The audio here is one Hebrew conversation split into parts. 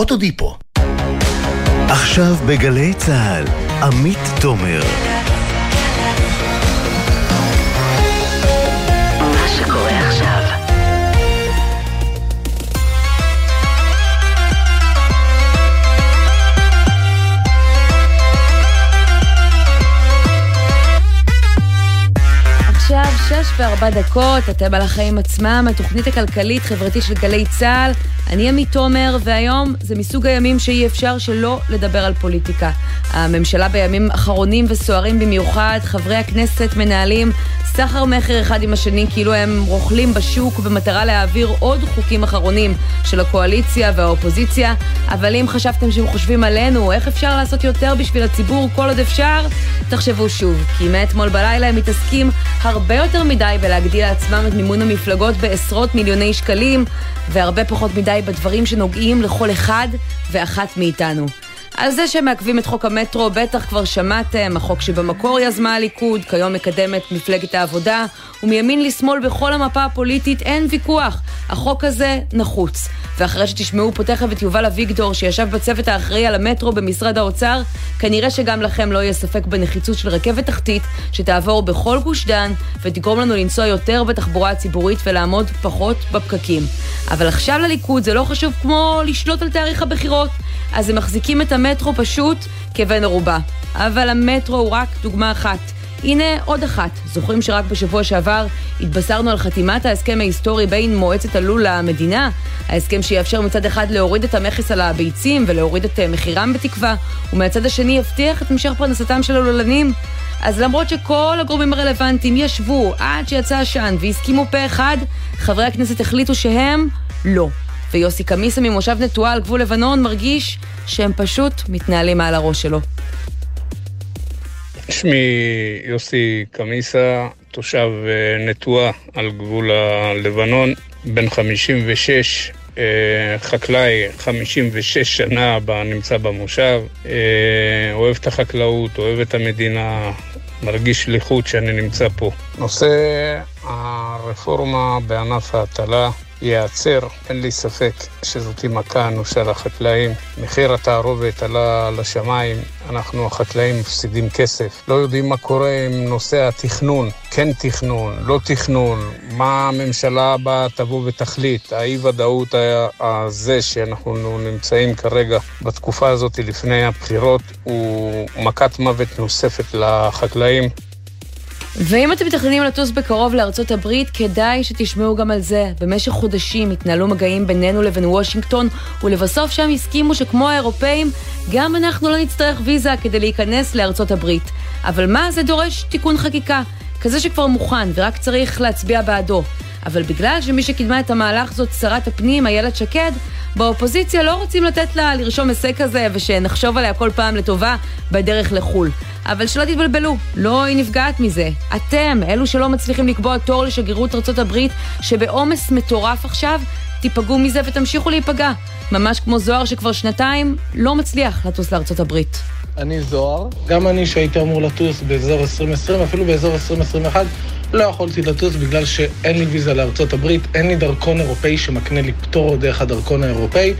אוטודיפו. עכשיו בגלי צה"ל, עמית תומר. שש וארבע דקות, אתם על החיים עצמם, התוכנית הכלכלית-חברתית של גלי צה"ל. אני עמית תומר, והיום זה מסוג הימים שאי אפשר שלא לדבר על פוליטיקה. הממשלה בימים אחרונים וסוערים במיוחד, חברי הכנסת מנהלים סחר מכר אחד עם השני כאילו הם רוכלים בשוק במטרה להעביר עוד חוקים אחרונים של הקואליציה והאופוזיציה, אבל אם חשבתם שהם חושבים עלינו, איך אפשר לעשות יותר בשביל הציבור כל עוד אפשר, תחשבו שוב, כי מאתמול בלילה הם מתעסקים הרבה יותר מדי בלהגדיל לעצמם את מימון המפלגות בעשרות מיליוני שקלים, והרבה פחות מדי בדברים שנוגעים לכל אחד ואחת מאיתנו. על זה שמעכבים את חוק המטרו בטח כבר שמעתם, החוק שבמקור יזמה הליכוד, כיום מקדמת מפלגת העבודה, ומימין לשמאל בכל המפה הפוליטית אין ויכוח, החוק הזה נחוץ. ואחרי שתשמעו פה תכף את יובל אביגדור, שישב בצוות האחראי על המטרו במשרד האוצר, כנראה שגם לכם לא יהיה ספק בנחיצות של רכבת תחתית, שתעבור בכל גוש דן, ותגרום לנו לנסוע יותר בתחבורה הציבורית ולעמוד פחות בפקקים. אבל עכשיו לליכוד זה לא חשוב כמו לשלוט על תאריך הבחירות. אז הם מחזיקים את המטרו פשוט כבן ערובה. אבל המטרו הוא רק דוגמה אחת. הנה עוד אחת. זוכרים שרק בשבוע שעבר התבשרנו על חתימת ההסכם ההיסטורי בין מועצת הלול למדינה? ההסכם שיאפשר מצד אחד להוריד את המכס על הביצים ולהוריד את מחירם בתקווה, ומהצד השני יבטיח את המשך פרנסתם של הלולנים? אז למרות שכל הגורמים הרלוונטיים ישבו עד שיצא עשן והסכימו פה אחד, חברי הכנסת החליטו שהם לא. ויוסי קמיסה ממושב נטועה על גבול לבנון מרגיש שהם פשוט מתנהלים מעל הראש שלו. שמי יוסי קמיסה, תושב אה, נטועה על גבול הלבנון, בן 56, אה, חקלאי 56 שנה נמצא במושב, אה, אוהב את החקלאות, אוהב את המדינה, מרגיש שליחות שאני נמצא פה. נושא הרפורמה בענף ההטלה ייעצר, אין לי ספק שזאתי מכה אנושה לחקלאים. מחיר התערובת עלה לשמיים, אנחנו החקלאים מפסידים כסף. לא יודעים מה קורה עם נושא התכנון, כן תכנון, לא תכנון, מה הממשלה הבאה תבוא ותחליט. האי-ודאות הזה שאנחנו נמצאים כרגע בתקופה הזאת לפני הבחירות הוא מכת מוות נוספת לחקלאים. ואם אתם מתכננים לטוס בקרוב לארצות הברית, כדאי שתשמעו גם על זה. במשך חודשים התנהלו מגעים בינינו לבין וושינגטון, ולבסוף שם הסכימו שכמו האירופאים, גם אנחנו לא נצטרך ויזה כדי להיכנס לארצות הברית. אבל מה זה דורש תיקון חקיקה? כזה שכבר מוכן ורק צריך להצביע בעדו. אבל בגלל שמי שקידמה את המהלך זאת שרת הפנים, איילת שקד, באופוזיציה לא רוצים לתת לה לרשום הישג כזה ושנחשוב עליה כל פעם לטובה בדרך לחו"ל. אבל שלא תתבלבלו, לא היא נפגעת מזה. אתם, אלו שלא מצליחים לקבוע תור לשגרירות הברית, שבעומס מטורף עכשיו, תיפגעו מזה ותמשיכו להיפגע. ממש כמו זוהר שכבר שנתיים לא מצליח לטוס לארצות הברית. אני זוהר, גם אני שהייתי אמור לטוס באזור 2020, אפילו באזור 2021, לא יכולתי לטוס בגלל שאין לי ויזה לארצות הברית, אין לי דרכון אירופאי שמקנה לי פטור דרך הדרכון האירופאי.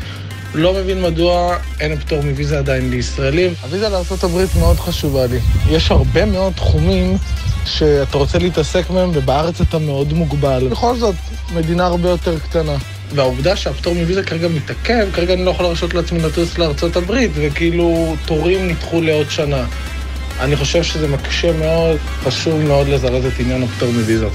לא מבין מדוע אין פטור מוויזה עדיין לישראלים. הוויזה לארה"ב מאוד חשובה לי. יש הרבה מאוד תחומים שאתה רוצה להתעסק מהם, ובארץ אתה מאוד מוגבל. בכל זאת, מדינה הרבה יותר קטנה. והעובדה שהפטור מוויזה כרגע מתעכב, כרגע אני לא יכול להרשות לעצמי לטוס לארצות הברית, וכאילו תורים נדחו לעוד שנה. אני חושב שזה מקשה מאוד, חשוב מאוד לזרז את עניין הפטור מוויזות.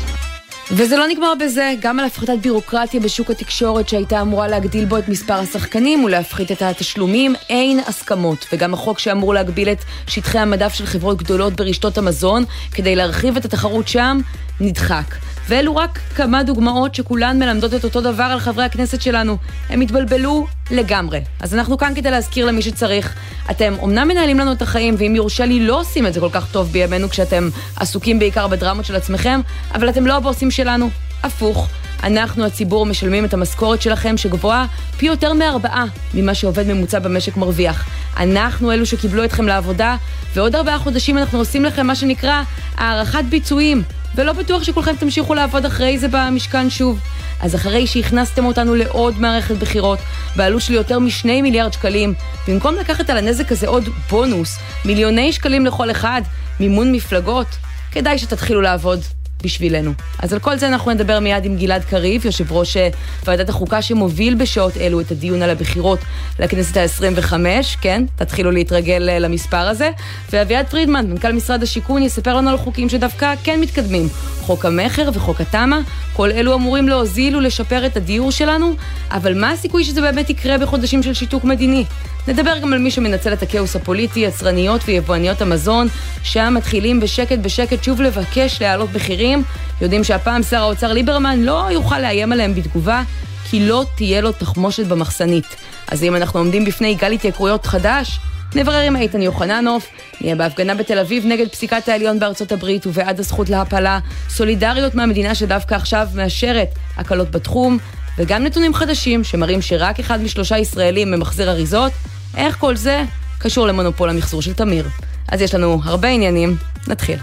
וזה לא נגמר בזה, גם על הפחתת בירוקרטיה בשוק התקשורת שהייתה אמורה להגדיל בו את מספר השחקנים ולהפחית את התשלומים, אין הסכמות. וגם החוק שאמור להגביל את שטחי המדף של חברות גדולות ברשתות המזון כדי להרחיב את התחרות שם, נדחק. ואלו רק כמה דוגמאות שכולן מלמדות את אותו דבר על חברי הכנסת שלנו. הם התבלבלו לגמרי. אז אנחנו כאן כדי להזכיר למי שצריך. אתם אומנם מנהלים לנו את החיים, ואם יורשה לי, לא עושים את זה כל כך טוב בימינו כשאתם עסוקים בעיקר בדרמות של עצמכם, אבל אתם לא הבוסים שלנו. הפוך. אנחנו, הציבור, משלמים את המשכורת שלכם שגבוהה פי יותר מארבעה ממה שעובד ממוצע במשק מרוויח. אנחנו אלו שקיבלו אתכם לעבודה, ועוד ארבעה חודשים אנחנו עושים לכם מה שנקרא הערכת ביצועים. ולא בטוח שכולכם תמשיכו לעבוד אחרי זה במשכן שוב. אז אחרי שהכנסתם אותנו לעוד מערכת בחירות, בעלות של יותר משני מיליארד שקלים, במקום לקחת על הנזק הזה עוד בונוס, מיליוני שקלים לכל אחד, מימון מפלגות, כדאי שתתחילו לעבוד. בשבילנו. אז על כל זה אנחנו נדבר מיד עם גלעד קריב, יושב ראש אה, ועדת החוקה שמוביל בשעות אלו את הדיון על הבחירות לכנסת ה-25, כן? תתחילו להתרגל אה, למספר הזה. ואביעד פרידמן, מנכ"ל משרד השיכון, יספר לנו על חוקים שדווקא כן מתקדמים. חוק המכר וחוק התמ"א, כל אלו אמורים להוזיל ולשפר את הדיור שלנו, אבל מה הסיכוי שזה באמת יקרה בחודשים של שיתוק מדיני? נדבר גם על מי שמנצל את הכאוס הפוליטי, יצרניות ויבואניות המזון, שם מתחילים בשקט בשקט שוב לבקש להעלות מחירים. יודעים שהפעם שר האוצר ליברמן לא יוכל לאיים עליהם בתגובה, כי לא תהיה לו תחמושת במחסנית. אז אם אנחנו עומדים בפני גל התייקרויות חדש, נברר עם איתן יוחננוף, נהיה בהפגנה בתל אביב נגד פסיקת העליון בארצות הברית ובעד הזכות להפלה, סולידריות מהמדינה שדווקא עכשיו מאשרת הקלות בתחום, וגם נתונים חדשים שמראים שרק אחד משלושה ישראלים ממחזר אריזות, איך כל זה קשור למונופול המחזור של תמיר. אז יש לנו הרבה עניינים, נתחיל.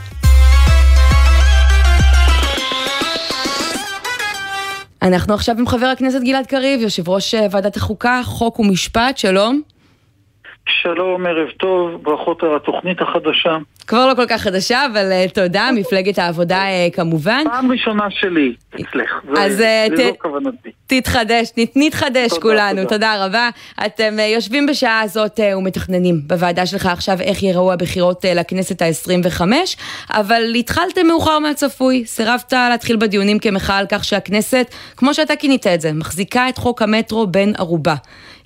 אנחנו עכשיו עם חבר הכנסת גלעד קריב, יושב ראש אה, ועדת החוקה, חוק ומשפט, שלום. שלום, ערב טוב, ברכות על התוכנית החדשה. כבר לא כל כך חדשה, אבל uh, תודה, מפלגת העבודה uh, כמובן. פעם ראשונה שלי אצלך, אז uh, זה לא כוונתי. תתחדש, נתחדש תודה, כולנו, תודה. תודה רבה. אתם uh, יושבים בשעה הזאת uh, ומתכננים בוועדה שלך עכשיו איך ייראו הבחירות uh, לכנסת ה-25, אבל התחלתם מאוחר מהצפוי, סירבת להתחיל בדיונים כמחאה על כך שהכנסת, כמו שאתה כינית את זה, מחזיקה את חוק המטרו בן ערובה.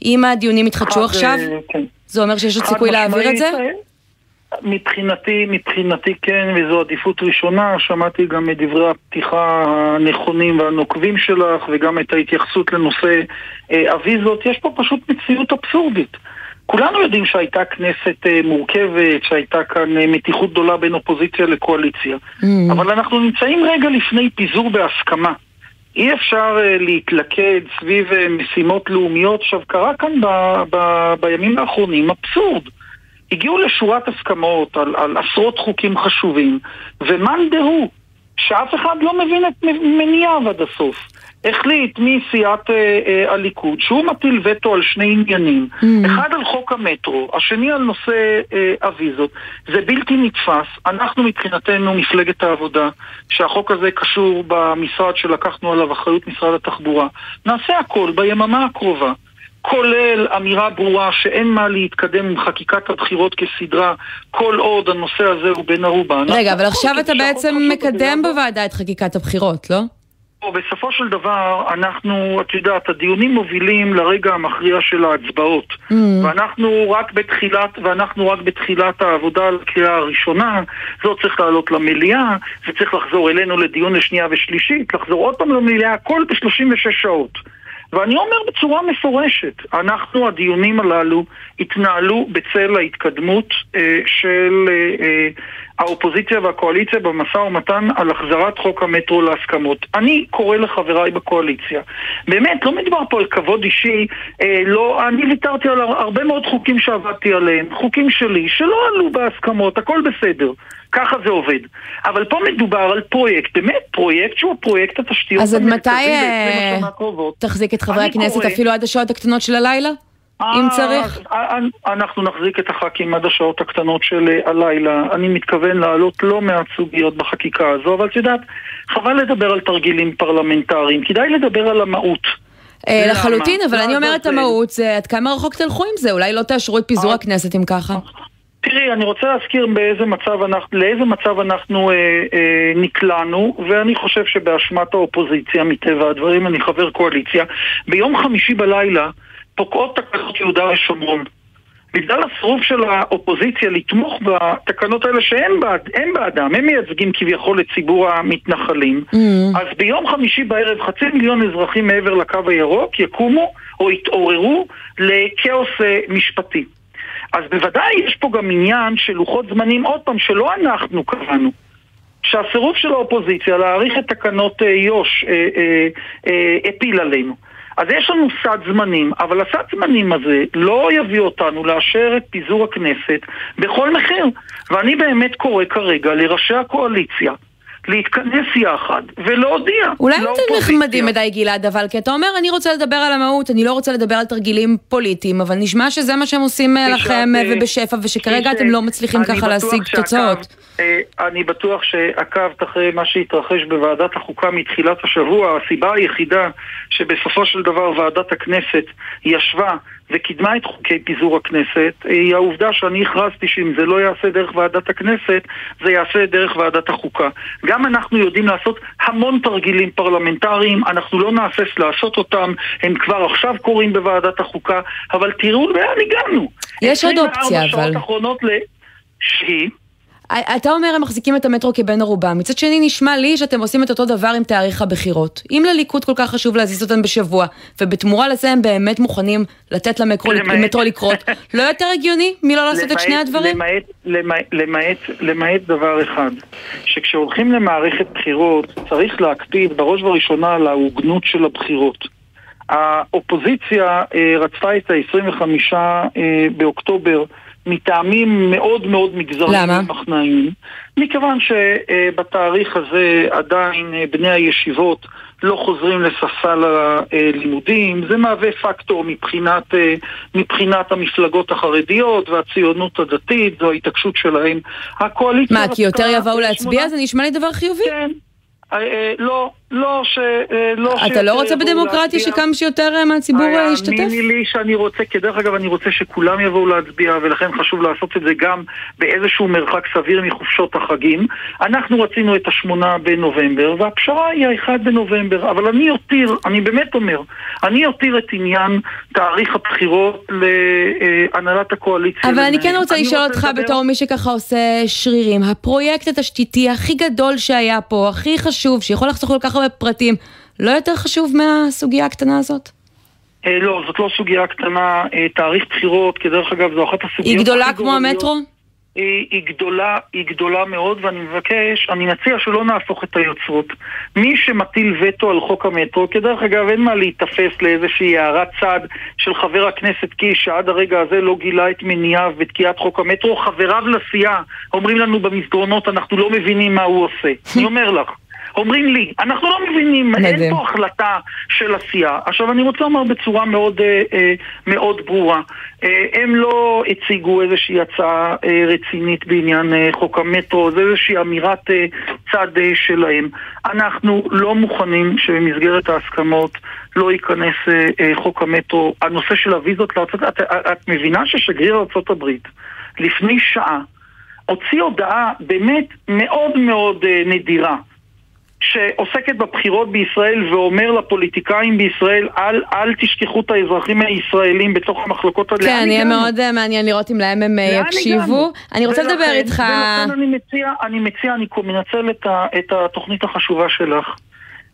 אם הדיונים יתחדשו עכשיו, כן. זה אומר שיש עוד סיכוי להעביר את זה? מבחינתי, מבחינתי כן, וזו עדיפות ראשונה. שמעתי גם את דברי הפתיחה הנכונים והנוקבים שלך, וגם את ההתייחסות לנושא אה, הוויזות. יש פה פשוט מציאות אבסורדית. כולנו יודעים שהייתה כנסת אה, מורכבת, שהייתה כאן אה, מתיחות גדולה בין אופוזיציה לקואליציה. Mm. אבל אנחנו נמצאים רגע לפני פיזור בהסכמה. אי אפשר uh, להתלכד סביב uh, משימות לאומיות. עכשיו, קרה כאן ב, ב, בימים האחרונים אבסורד. הגיעו לשורת הסכמות על, על עשרות חוקים חשובים, ומאן דהוא, שאף אחד לא מבין את מניעיו עד הסוף. החליט מסיעת אה, אה, הליכוד שהוא מטיל וטו על שני עניינים, mm. אחד על חוק המטרו, השני על נושא אה, הוויזות. זה בלתי נתפס. אנחנו מבחינתנו, מפלגת העבודה, שהחוק הזה קשור במשרד שלקחנו עליו אחריות משרד התחבורה, נעשה הכל ביממה הקרובה. כולל אמירה ברורה שאין מה להתקדם עם חקיקת הבחירות כסדרה כל עוד הנושא הזה הוא בן ערובה. רגע, אבל עכשיו אתה בעצם מקדם בוועדה את חקיקת הבחירות, לא? בסופו של דבר, אנחנו, את יודעת, הדיונים מובילים לרגע המכריע של ההצבעות. Mm. ואנחנו רק בתחילת, ואנחנו רק בתחילת העבודה על הקריאה הראשונה. זה עוד צריך לעלות למליאה, זה צריך לחזור אלינו לדיון לשנייה ושלישית, לחזור עוד פעם למליאה, הכל ב-36 שעות. ואני אומר בצורה מפורשת, אנחנו, הדיונים הללו, התנהלו בצל ההתקדמות אה, של אה, אה, האופוזיציה והקואליציה במשא ומתן על החזרת חוק המטרו להסכמות. אני קורא לחבריי בקואליציה. באמת, לא מדובר פה על כבוד אישי, אה, לא, אני ויתרתי על הרבה מאוד חוקים שעבדתי עליהם, חוקים שלי, שלא עלו בהסכמות, הכל בסדר. ככה זה עובד. אבל פה מדובר על פרויקט, באמת פרויקט שהוא פרויקט התשתיות אז עד מתי אה, תחזיק את חברי הכנסת קורא... אפילו עד השעות הקטנות של הלילה? אם אה, צריך. אנחנו נחזיק את הח"כים עד השעות הקטנות של אה, הלילה. אני מתכוון להעלות לא מעט סוגיות בחקיקה הזו, אבל את יודעת, חבל לדבר על תרגילים פרלמנטריים, כדאי לדבר על המהות. לחלוטין, אבל אני אומרת המהות, זה עד כמה רחוק תלכו עם זה? אולי לא תאשרו את פיזור הכנסת אם ככה. תראי, אני רוצה להזכיר באיזה מצב אנחנו, לאיזה מצב אנחנו אה, אה, נקלענו, ואני חושב שבאשמת האופוזיציה, מטבע הדברים, אני חבר קואליציה. ביום חמישי בלילה פוקעות תקנות יהודה ושומרון. בגלל הסירוב של האופוזיציה לתמוך בתקנות האלה שהם בעד, בעדם, הם מייצגים כביכול את ציבור המתנחלים, mm. אז ביום חמישי בערב חצי מיליון אזרחים מעבר לקו הירוק יקומו או יתעוררו לכאוס אה, משפטי. אז בוודאי יש פה גם עניין של לוחות זמנים, עוד פעם, שלא אנחנו קבענו. שהסירוב של האופוזיציה להאריך את תקנות אה, יו"ש אה, אה, הפיל עלינו. אז יש לנו סד זמנים, אבל הסד זמנים הזה לא יביא אותנו לאשר את פיזור הכנסת בכל מחיר. ואני באמת קורא כרגע לראשי הקואליציה להתכנס יחד ולהודיע. אולי אתם נחמדים מדי גלעד, אבל כי אתה אומר אני רוצה לדבר על המהות, אני לא רוצה לדבר על תרגילים פוליטיים, אבל נשמע שזה מה שהם עושים אה, לכם אה, ובשפע, ושכרגע אתם לא מצליחים ככה להשיג תוצאות. אה, אני בטוח שעקבת אחרי מה שהתרחש בוועדת החוקה מתחילת השבוע. הסיבה היחידה שבסופו של דבר ועדת הכנסת ישבה וקידמה את חוקי פיזור הכנסת היא העובדה שאני הכרזתי שאם זה לא יעשה דרך ועדת הכנסת, זה יעשה דרך ועדת החוקה. גם אנחנו יודעים לעשות המון תרגילים פרלמנטריים, אנחנו לא נהסס לעשות אותם, הם כבר עכשיו קורים בוועדת החוקה, אבל תראו לאן הגענו. יש עוד אופציה, אבל... 24 שעות אחרונות ל... שהיא... אתה אומר הם מחזיקים את המטרו כבן ערובה, מצד שני נשמע לי שאתם עושים את אותו דבר עם תאריך הבחירות. אם לליכוד כל כך חשוב להזיז אותם בשבוע, ובתמורה לזה הם באמת מוכנים לתת למטרו, למטרו לקרות, לא יותר הגיוני מלא לעשות למעט, את שני הדברים? למעט, למעט, למעט, למעט דבר אחד, שכשהולכים למערכת בחירות צריך להקפיד בראש ובראשונה על ההוגנות של הבחירות. האופוזיציה אה, רצתה את ה-25 אה, באוקטובר מטעמים מאוד מאוד מגזריים ומחנאיים, מכיוון שבתאריך הזה עדיין אה, בני הישיבות לא חוזרים לספסל הלימודים, זה מהווה פקטור מבחינת, אה, מבחינת המפלגות החרדיות והציונות הדתית, זו ההתעקשות שלהם. הקואליציה... מה, כי יותר יבואו להצביע? זה נשמע לי דבר חיובי. כן. אה, לא, לא ש... אה, לא אתה לא רוצה בדמוקרטיה שכמה שיותר אה, מהציבור ישתתף? האמיני לי שאני רוצה, כי דרך אגב אני רוצה שכולם יבואו להצביע ולכן חשוב לעשות את זה גם באיזשהו מרחק סביר מחופשות החגים. אנחנו רצינו את השמונה בנובמבר והפשרה היא האחד בנובמבר, אבל אני אותיר, אני באמת אומר, אני אותיר את עניין תאריך הבחירות להנהלת הקואליציה. אבל אני כן רוצה לשאול אותך בתור מי שככה עושה שרירים, הפרויקט התשתיתי הכי גדול שהיה פה, הכי חשוב, שיכול לחסוך כל כך הרבה פרטים, לא יותר חשוב מהסוגיה הקטנה הזאת? אה, לא, זאת לא סוגיה קטנה. אה, תאריך בחירות, כי דרך אגב זו אחת הסוגיות... היא גדולה כמו המטרו? היא, היא גדולה, היא גדולה מאוד, ואני מבקש, אני מציע שלא נהפוך את היוצרות. מי שמטיל וטו על חוק המטרו, כי דרך אגב אין מה להיתפס לאיזושהי הערת צד של חבר הכנסת קיש, שעד הרגע הזה לא גילה את מניעיו בתקיעת חוק המטרו, חבריו לסיעה אומרים לנו במסדרונות, אנחנו לא מבינים מה הוא עושה. אני אומר לך. אומרים לי, אנחנו לא מבינים, מדהים. אין פה החלטה של עשייה. עכשיו אני רוצה לומר בצורה מאוד, אה, אה, מאוד ברורה, אה, הם לא הציגו איזושהי הצעה אה, רצינית בעניין אה, חוק המטרו, זה איזושהי אמירת אה, צד אה, שלהם. אנחנו לא מוכנים שבמסגרת ההסכמות לא ייכנס אה, אה, חוק המטרו. הנושא של הוויזות לארצות, את, את, מבינה ששגריר ארה"ב לפני שעה הוציא הודעה באמת מאוד מאוד אה, נדירה שעוסקת בבחירות בישראל ואומר לפוליטיקאים בישראל אל, אל תשכחו את האזרחים הישראלים בתוך המחלקות האלה. כן, יהיה מאוד אה, מעניין לראות אם להם הם אה, יקשיבו. אני רוצה לדבר איתך... ולכן אני מציע, אני מציע, אני מנצל את, ה, את התוכנית החשובה שלך.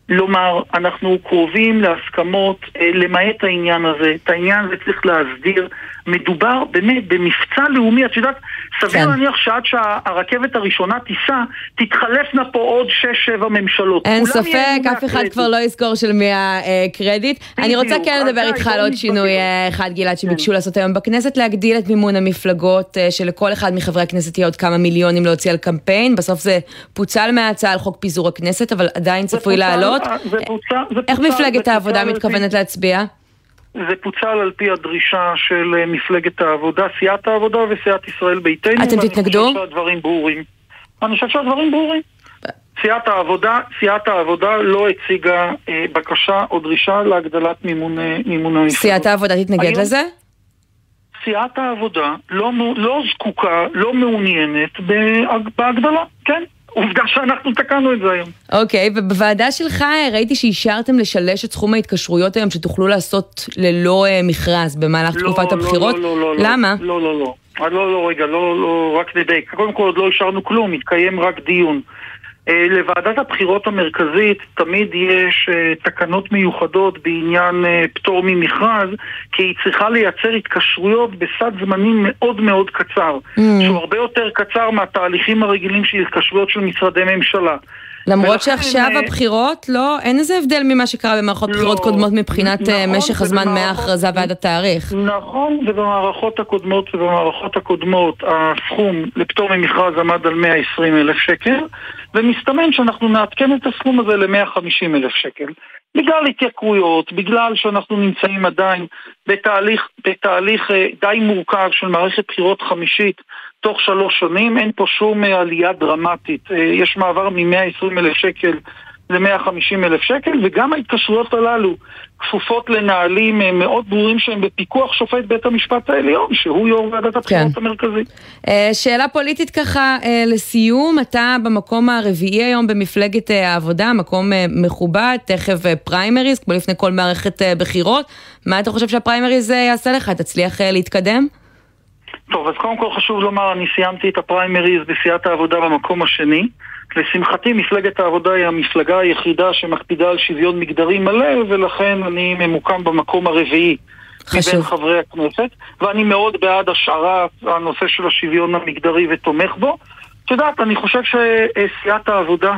לומר, אנחנו קרובים להסכמות אה, למעט העניין הזה. את העניין הזה צריך להסדיר. מדובר באמת במבצע לאומי. את יודעת, סביר כן. להניח שעד שהרכבת הראשונה תיסע, תתחלפנה פה עוד 6-7 ממשלות. אין ספק, אף אחד כבר לא יזכור של מי הקרדיט. אני רוצה כן לדבר איתך על עוד שינוי אה, אחד, גלעד, שביקשו כן. לעשות היום בכנסת, להגדיל את מימון המפלגות, אה, שלכל אחד מחברי הכנסת יהיה עוד כמה מיליונים להוציא על קמפיין. בסוף זה פוצל מההצעה על חוק פיזור הכנסת, אבל עדיין צפוי לעלות. איך מפלגת העבודה מתכוונת להצביע? זה פוצל על פי הדרישה של אה, מפלגת העבודה, סיעת העבודה וסיעת ישראל ביתנו. אתם תתנגדו? אני חושב שהדברים ברורים. אני חושב שהדברים ברורים. סיעת העבודה, סיעת העבודה לא הציגה אה, בקשה או דרישה להגדלת מימון, אה, מימון המפלגות. סיעת העבודה תתנגד היום, לזה? סיעת העבודה לא, לא זקוקה, לא מעוניינת בהגדלה, כן. עובדה שאנחנו תקענו את זה היום. אוקיי, okay, ובוועדה שלך ראיתי שאישרתם לשלש את סכום ההתקשרויות היום שתוכלו לעשות ללא uh, מכרז במהלך לא, תקופת לא, הבחירות. לא, לא, לא, לא. למה? לא, לא, לא. לא, לא, רגע, לא, לא, רק נדייק. קודם כל עוד לא אישרנו כלום, התקיים רק דיון. אה, לוועדת הבחירות המרכזית תמיד יש אה, תקנות מיוחדות בעניין אה, פטור ממכרז, כי היא צריכה לייצר התקשרויות בסד זמנים מאוד מאוד קצר, mm. שהוא הרבה יותר קצר מהתהליכים הרגילים של התקשרויות של משרדי ממשלה. למרות שעכשיו אה, הבחירות, לא, אין איזה הבדל ממה שקרה במערכות לא, בחירות קודמות מבחינת אה, נכון, משך הזמן מההכרזה ועד התאריך. נכון, ובמערכות הקודמות ובמערכות הקודמות הסכום לפטור ממכרז עמד על 120 אלף שקל, ומסתמן שאנחנו נעדכן את הסכום הזה ל-150 אלף שקל. בגלל התייקרויות, בגלל שאנחנו נמצאים עדיין בתהליך, בתהליך אה, די מורכב של מערכת בחירות חמישית תוך שלוש שנים, אין פה שום אה, עלייה דרמטית. אה, יש מעבר מ-120 אלף שקל ל-150 אלף שקל, וגם ההתקשרויות הללו כפופות לנהלים אה, מאוד ברורים שהם בפיקוח שופט בית המשפט העליון, שהוא יו"ר ועדת הבחירות כן. המרכזית. שאלה פוליטית ככה לסיום, אתה במקום הרביעי היום במפלגת העבודה, מקום מכובד, תכף פריימריז, כמו לפני כל מערכת בחירות. מה אתה חושב שהפריימריז יעשה לך? תצליח להתקדם? טוב, אז קודם כל חשוב לומר, אני סיימתי את הפריימריז בסיעת העבודה במקום השני. לשמחתי, מפלגת העבודה היא המפלגה היחידה שמקפידה על שוויון מגדרי מלא, ולכן אני ממוקם במקום הרביעי חשוב. מבין חברי הכנסת, ואני מאוד בעד השארת הנושא של השוויון המגדרי ותומך בו. את יודעת, אני חושב שסיעת העבודה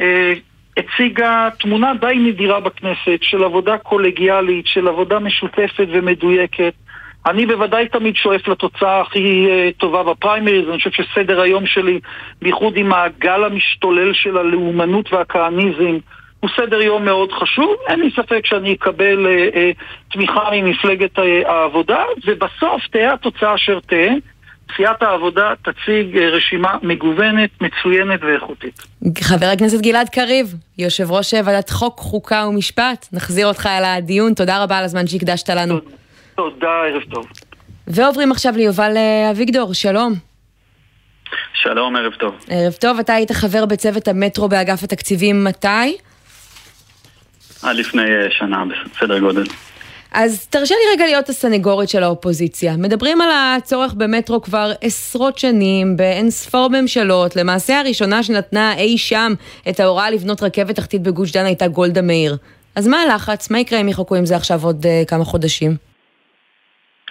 אה, הציגה תמונה די נדירה בכנסת של עבודה קולגיאלית, של עבודה משותפת ומדויקת. אני בוודאי תמיד שואף לתוצאה הכי אה, טובה בפריימריז, אני חושב שסדר היום שלי, בייחוד עם הגל המשתולל של הלאומנות והכהניזם, הוא סדר יום מאוד חשוב. אין לי ספק שאני אקבל אה, אה, תמיכה ממפלגת אה, העבודה, ובסוף תהא התוצאה אשר תהא. סיעת העבודה תציג אה, רשימה מגוונת, מצוינת ואיכותית. חבר הכנסת גלעד קריב, יושב ראש ועדת חוק, חוקה ומשפט, נחזיר אותך אל הדיון, תודה רבה על הזמן שהקדשת לנו. תודה. תודה, ערב טוב. ועוברים עכשיו ליובל אה, אביגדור, שלום. שלום, ערב טוב. ערב טוב, אתה היית חבר בצוות המטרו באגף התקציבים מתי? עד לפני אה, שנה, בסדר גודל. אז תרשה לי רגע להיות הסנגורית של האופוזיציה. מדברים על הצורך במטרו כבר עשרות שנים, באין ספור ממשלות. למעשה הראשונה שנתנה אי שם את ההוראה לבנות רכבת תחתית בגוש דן הייתה גולדה מאיר. אז מה הלחץ? מה יקרה אם יחכו עם זה עכשיו עוד uh, כמה חודשים?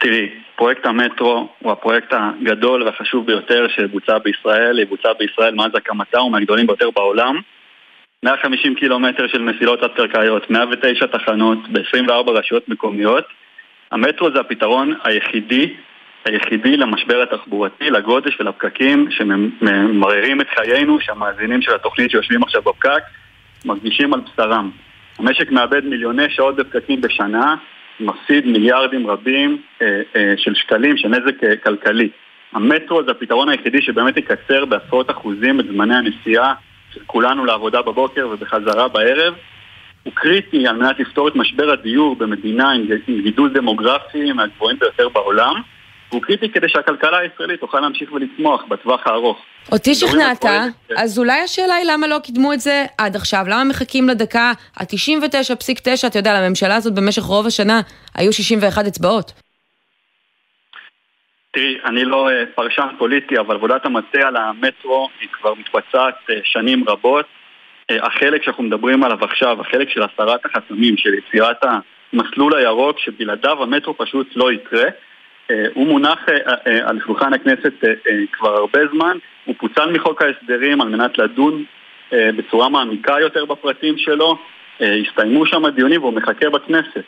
תראי, פרויקט המטרו הוא הפרויקט הגדול והחשוב ביותר שבוצע בישראל, יבוצע בישראל מאז הקמתה, הוא מהגדולים ביותר בעולם. 150 קילומטר של מסילות תת-קרקעיות, 109 תחנות ב-24 רשויות מקומיות. המטרו זה הפתרון היחידי, היחידי למשבר התחבורתי, לגודש ולפקקים שממררים את חיינו, שהמאזינים של התוכנית שיושבים עכשיו בפקק מרגישים על בשרם. המשק מאבד מיליוני שעות בפקקים בשנה, מפסיד מיליארדים רבים אה, אה, של שקלים של נזק אה, כלכלי. המטרו זה הפתרון היחידי שבאמת יקצר בעשרות אחוזים את זמני הנסיעה של כולנו לעבודה בבוקר ובחזרה בערב. הוא קריטי על מנת לפתור את משבר הדיור במדינה עם גידול דמוגרפי מהגבוהים ביותר בעולם. והוא קריטי כדי שהכלכלה הישראלית תוכל להמשיך ולצמוח בטווח הארוך. אותי שכנעת, אז אולי השאלה היא למה לא קידמו את זה עד עכשיו? למה מחכים לדקה ה-99.9, אתה יודע, לממשלה הזאת במשך רוב השנה היו 61 אצבעות? תראי, אני לא uh, פרשן פוליטי, אבל עבודת המטה על המטרו היא כבר מתבצעת uh, שנים רבות. Uh, החלק שאנחנו מדברים עליו עכשיו, החלק של הסרת החסמים, של יצירת המסלול הירוק, שבלעדיו המטרו פשוט לא יקרה. אה, הוא מונח אה, אה, על שולחן הכנסת כבר הרבה זמן, הוא פוצל מחוק ההסדרים על מנת לדון בצורה מעמיקה יותר בפרטים שלו, הסתיימו שם הדיונים והוא מחכה בכנסת.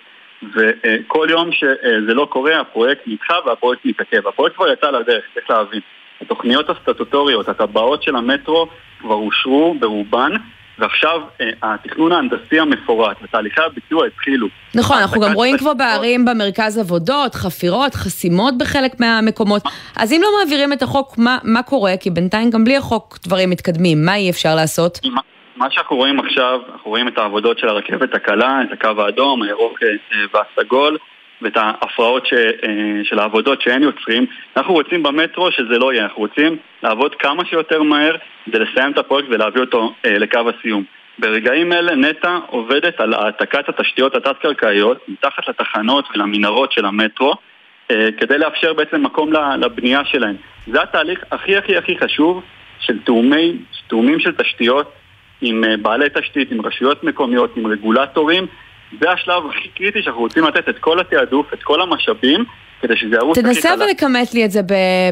וכל יום שזה לא קורה, הפרויקט נדחה והפרויקט מתעכב. הפרויקט כבר יצא לדרך, צריך להבין. התוכניות הסטטוטוריות, הטבעות של המטרו כבר אושרו ברובן, ועכשיו אה, התכנון ההנדסי המפורט ותהליכי הביצוע התחילו. נכון, אנחנו גם רואים כבר בערים במרכז עבודות, חפירות, חסימות בחלק מהמקומות. אז אם לא מעבירים את החוק, מה, מה קורה? כי בינתיים גם בלי החוק דברים מתקדמים, מה אי אפשר לעשות? מה שאנחנו רואים עכשיו, אנחנו רואים את העבודות של הרכבת הקלה, את הקו האדום, הירוק אה, והסגול. ואת ההפרעות ש, אה, של העבודות שאין יוצרים. אנחנו רוצים במטרו שזה לא יהיה, אנחנו רוצים לעבוד כמה שיותר מהר כדי לסיים את הפרויקט ולהביא אותו אה, לקו הסיום. ברגעים אלה נטע עובדת על העתקת התשתיות התת-קרקעיות מתחת לתחנות ולמנהרות של המטרו אה, כדי לאפשר בעצם מקום לבנייה שלהם. זה התהליך הכי הכי הכי חשוב של תאומי, תאומים של תשתיות עם בעלי תשתית, עם רשויות מקומיות, עם רגולטורים זה השלב הכי קריטי שאנחנו רוצים לתת את כל התעדוף, את כל המשאבים, כדי שזה ירוץ הכי חלק. תנסה אבל לכמת לי את זה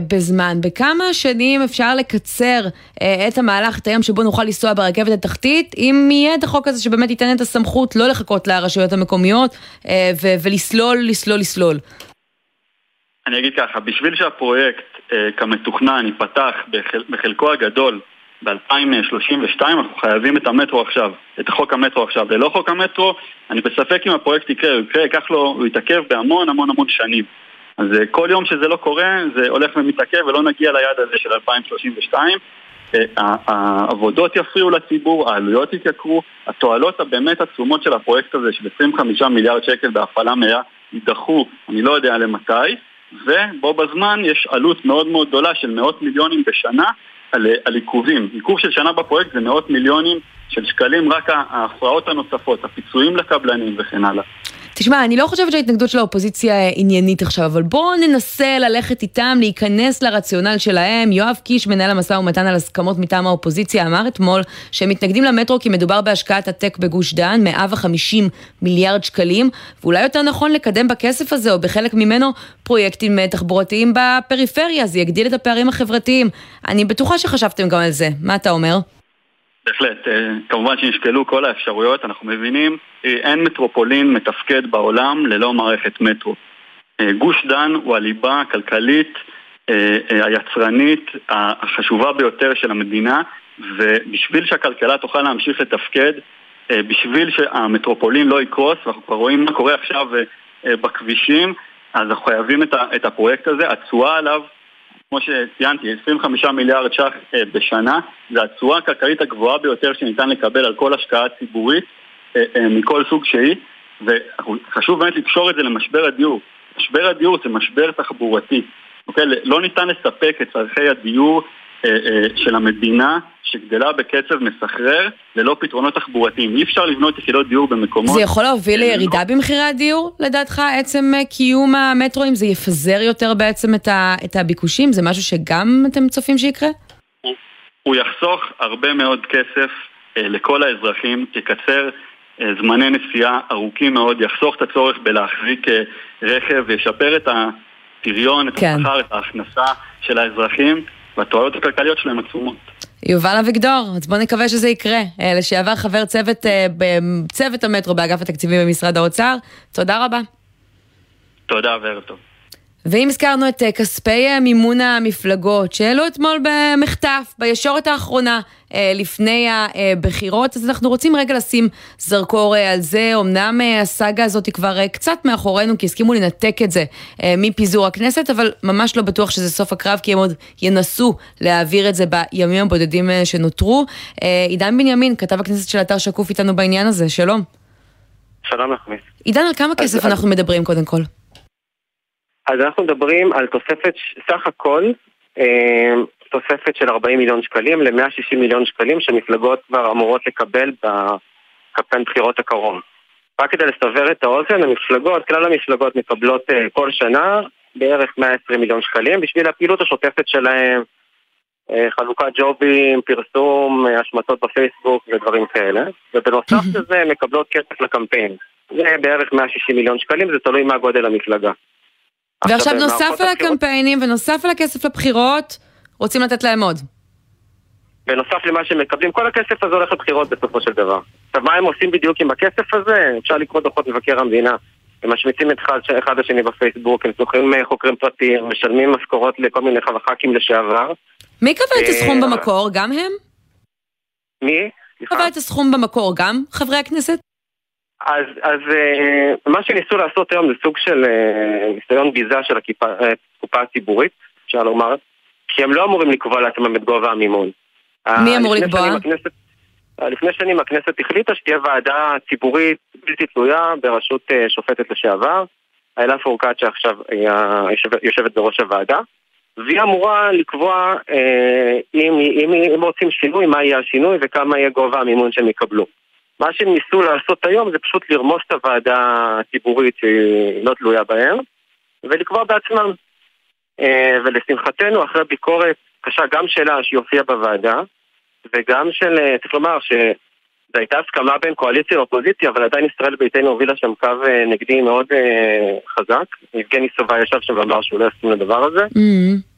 בזמן. בכמה שנים אפשר לקצר אה, את המהלך, את היום שבו נוכל לנסוע ברכבת התחתית, אם יהיה את החוק הזה שבאמת ייתן את הסמכות לא לחכות לרשויות המקומיות אה, ולסלול, לסלול, לסלול. אני אגיד ככה, בשביל שהפרויקט אה, כמתוכנן ייפתח בחל, בחלקו הגדול ב-2032 אנחנו חייבים את המטרו עכשיו, את חוק המטרו עכשיו. ללא חוק המטרו, אני בספק אם הפרויקט יקרה, הוא יקרה, ייקח לו, הוא יתעכב בהמון המון המון שנים. אז אה, כל יום שזה לא קורה, זה הולך ומתעכב ולא נגיע ליעד הזה של 2032. אה, העבודות יפריעו לציבור, העלויות יתייקרו, התועלות הבאמת עצומות של הפרויקט הזה של 25 מיליארד שקל בהפעלה מהירה יידחו, אני לא יודע למתי, ובו בזמן יש עלות מאוד מאוד גדולה של מאות מיליונים בשנה על, על עיכובים. עיכוב של שנה בפרויקט זה מאות מיליונים של שקלים, רק ההפרעות הנוספות, הפיצויים לקבלנים וכן הלאה. תשמע, אני לא חושבת שההתנגדות של האופוזיציה עניינית עכשיו, אבל בואו ננסה ללכת איתם, להיכנס לרציונל שלהם. יואב קיש, מנהל המשא ומתן על הסכמות מטעם האופוזיציה, אמר אתמול שהם מתנגדים למטרו כי מדובר בהשקעת עתק בגוש דן, 150 מיליארד שקלים, ואולי יותר נכון לקדם בכסף הזה, או בחלק ממנו, פרויקטים אה, תחבורתיים בפריפריה, זה יגדיל את הפערים החברתיים. אני בטוחה שחשבתם גם על זה. מה אתה אומר? בהחלט, אה, כמובן שנשקלו כל האפשרויות, אנחנו מבינים, אה, אין מטרופולין מתפקד בעולם ללא מערכת מטרו. אה, גוש דן הוא הליבה הכלכלית, היצרנית, החשובה ביותר של המדינה, ובשביל שהכלכלה תוכל להמשיך לתפקד, בשביל שהמטרופולין לא יקרוס, ואנחנו כבר רואים מה קורה עכשיו בכבישים, אז אנחנו חייבים את הפרויקט הזה, התשואה עליו כמו שציינתי, 25 מיליארד ש"ח אה, בשנה, זה התשואה הכלכלית הגבוהה ביותר שניתן לקבל על כל השקעה ציבורית אה, אה, מכל סוג שהיא, וחשוב באמת לקשור את זה למשבר הדיור. משבר הדיור זה משבר תחבורתי, אוקיי? לא ניתן לספק את צורכי הדיור של המדינה שגדלה בקצב מסחרר ללא פתרונות תחבורתיים. אי אפשר לבנות יחידות דיור במקומות... זה יכול להוביל לירידה במחירי הדיור, לדעתך? עצם אה, קיום המטרואים זה יפזר יותר בעצם את, ה, את הביקושים? זה משהו שגם אתם צופים שיקרה? הוא, הוא יחסוך הרבה מאוד כסף אה, לכל האזרחים, יקצר אה, זמני נסיעה ארוכים מאוד, יחסוך את הצורך בלהחזיק אה, רכב וישפר את הפריון, את כן. השכר, את ההכנסה של האזרחים, והתועלות הכלכליות שלהם עצומות. יובל אביגדור, אז בוא נקווה שזה יקרה. אה, לשעבר חבר צוות, אה, צוות המטרו באגף התקציבים במשרד האוצר, תודה רבה. תודה וערב טוב. ואם הזכרנו את אה, כספי אה, מימון המפלגות שהעלו אתמול במחטף, בישורת האחרונה אה, לפני הבחירות, אז אנחנו רוצים רגע לשים זרקור על זה. אמנם הסאגה הזאת היא כבר קצת מאחורינו, כי הסכימו לנתק את זה מפיזור הכנסת, אבל ממש לא בטוח שזה סוף הקרב, כי הם עוד ינסו להעביר את זה בימים הבודדים שנותרו. עידן בנימין, כתב הכנסת של אתר שקוף איתנו בעניין הזה, שלום. שלום לך. עידן, על כמה כסף אנחנו מדברים קודם כל? אז אנחנו מדברים על תוספת, סך הכל, אה, תוספת של 40 מיליון שקלים ל-160 מיליון שקלים שמפלגות כבר אמורות לקבל בקמפיין בחירות הקרוב. רק כדי לסבר את האוזן, המפלגות, כלל המפלגות מקבלות אה, כל שנה בערך 120 מיליון שקלים בשביל הפעילות השוטפת שלהם, אה, חלוקת ג'ובים, פרסום, השמצות בפייסבוק ודברים כאלה. ובנוסף לזה מקבלות כסף לקמפיין. זה בערך 160 מיליון שקלים, זה תלוי מה גודל המפלגה. ועכשיו נוסף על הקמפיינים ונוסף על הכסף לבחירות, רוצים לתת להם עוד. בנוסף למה שהם מקבלים, כל הכסף הזה הולך לבחירות בסופו של דבר. עכשיו, מה הם עושים בדיוק עם הכסף הזה? אפשר לקרוא דוחות מבקר המדינה. הם משמיצים את אחד, השני בפייסבוק, הם שוכרים אה, חוקרים פרטיים, משלמים משכורות לכל מיני ח"כים לשעבר. מי קבע את הסכום אה, במקור? גם הם? מי? קבע את הסכום במקור? גם חברי הכנסת? אז, אז אה, מה שניסו לעשות היום זה סוג של אה, ניסיון ביזה של הקופה אה, הציבורית, אפשר לומר, כי הם לא אמורים לקבוע לעצמם את גובה המימון. מי אמור לקבוע? הכנסת, לפני שנים הכנסת החליטה שתהיה ועדה ציבורית בלתי תלויה בראשות שופטת לשעבר, איילה פורקת שעכשיו יושבת בראש הוועדה, והיא אמורה לקבוע אם, אם, אם רוצים שינוי, מה יהיה השינוי וכמה יהיה גובה המימון שהם יקבלו. מה שהם ניסו לעשות היום זה פשוט לרמוס את הוועדה הציבורית שהיא לא תלויה בהם ולקבוע בעצמם. אה, ולשמחתנו, אחרי ביקורת קשה גם שלה שהיא הופיעה בוועדה וגם של, אה, צריך לומר זו הייתה הסכמה בין קואליציה לאופוזיציה, אבל עדיין ישראל ביתנו הובילה שם קו אה, נגדי מאוד חזק. יבגני סובה ישב שם ואמר שהוא לא יסכים לדבר הזה. Mm-hmm.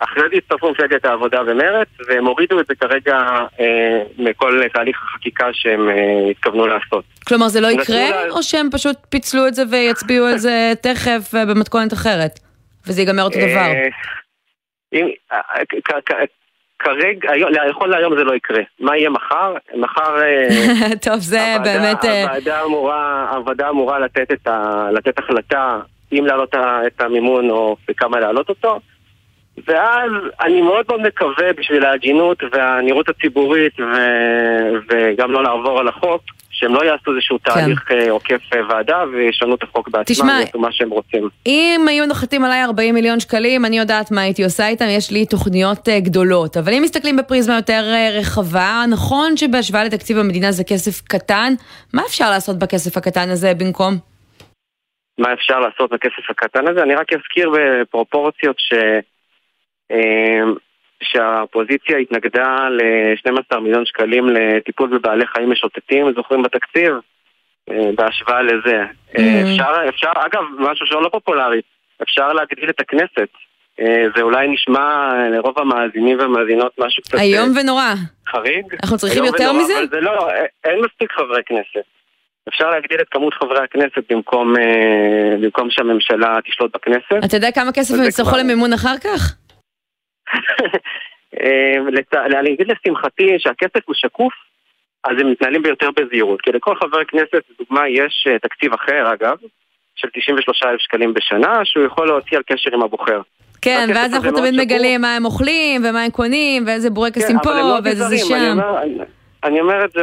אחרי זה הצטרפו מפלגת העבודה ומרצ, והם הורידו את זה כרגע אה, מכל תהליך החקיקה שהם אה, התכוונו לעשות. כלומר זה לא יקרה, לה- או שהם פשוט פיצלו את זה ויצביעו על זה תכף אה, במתכונת אחרת? וזה ייגמר אותו דבר. אה, אם, אה, כרגע, היום- נכון להיום זה לא יקרה. מה יהיה מחר? מחר... טוב, זה הוועדה- באמת... הוועדה אמורה, הוועדה אמורה לתת, את ה, לתת החלטה אם להעלות את המימון או בכמה להעלות אותו. ואז אני מאוד מאוד מקווה בשביל ההגינות והנראות הציבורית ו, וגם לא לעבור על החוק, שהם לא יעשו איזשהו תהליך אה, עוקף אה, ועדה וישנו את החוק בעצמם תשמע, ויעשו מה שהם רוצים. אם היו נוחתים עליי 40 מיליון שקלים, אני יודעת מה הייתי עושה איתם, יש לי תוכניות אה, גדולות. אבל אם מסתכלים בפריזמה יותר רחבה, נכון שבהשוואה לתקציב המדינה זה כסף קטן, מה אפשר לעשות בכסף הקטן הזה במקום? מה אפשר לעשות בכסף הקטן הזה. אני רק אזכיר בפרופורציות ש... אה, שהאופוזיציה התנגדה ל-12 מיליון שקלים לטיפול בבעלי חיים משוטטים, זוכרים בתקציב? אה, בהשוואה לזה. אה, Mm. אפשר, אפשר, אגב, משהו שהוא לא פופולרי, אפשר להגדיל את הכנסת. אה, זה אולי נשמע לרוב המאזינים והמאזינות משהו קצת איום ונורא. חריג. אנחנו צריכים יותר ונורא, מזה? אבל זה לא, אין מספיק חברי כנסת. אפשר להגדיל את כמות חברי הכנסת במקום, במקום שהממשלה תשלוט בכנסת. אתה יודע כמה כסף הם יצטרכו כבר- למימון אחר כך? אה, אני אגיד לשמחתי שהכסף הוא שקוף, אז הם מתנהלים ביותר בזהירות. כי לכל חבר כנסת, לדוגמה, יש אה, תקציב אחר, אגב, של 93,000 שקלים בשנה, שהוא יכול להוציא על קשר עם הבוחר. כן, ואז אנחנו תמיד. מגלים מה הם אוכלים ומה הם קונים ואיזה בורקסים כן, פה ואיזה זה. אני שם. אומר- אני- אני אומר את זה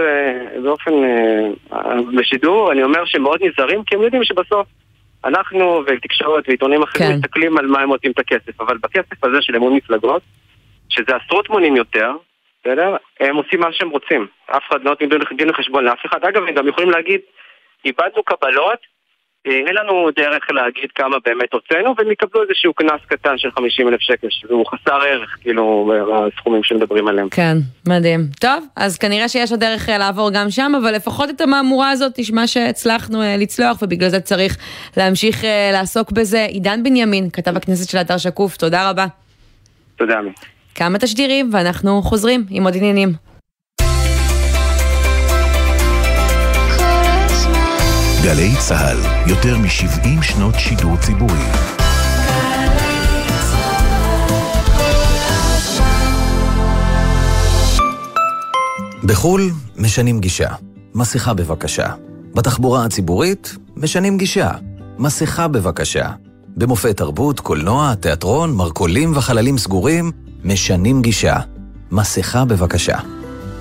באופן, אה, בשידור, אני אומר שהם מאוד נזהרים, כי הם יודעים שבסוף אנחנו ותקשורת ועיתונים אחרים כן. מסתכלים על מה הם מוצאים את הכסף, אבל בכסף הזה של אמון מפלגות, שזה עשרות מונים יותר, בסדר? הם עושים מה שהם רוצים. אף אחד לא נותנים דין- וחשבון לאף אחד. אגב, הם גם יכולים להגיד, איבדנו קבלות, אין לנו דרך להגיד כמה באמת הוצאנו, והם יקבלו איזשהו קנס קטן של 50 אלף שקל, שהוא חסר ערך, כאילו, בסכומים שמדברים עליהם. כן, מדהים. טוב, אז כנראה שיש עוד דרך אה, לעבור גם שם, אבל לפחות את המהמורה הזאת נשמע שהצלחנו אה, לצלוח, ובגלל זה צריך להמשיך אה, לעסוק בזה. עידן בנימין, כתב הכנסת של אתר שקוף, תודה רבה. תודה, עמי. כמה תשדירים, ואנחנו חוזרים עם עוד עניינים. גלי צה"ל, יותר מ-70 שנות שידור ציבורי. בחו"ל משנים גישה. מסכה בבקשה. בתחבורה הציבורית משנים גישה. מסכה בבקשה. במופעי תרבות, קולנוע, תיאטרון, מרכולים וחללים סגורים משנים גישה. מסכה בבקשה.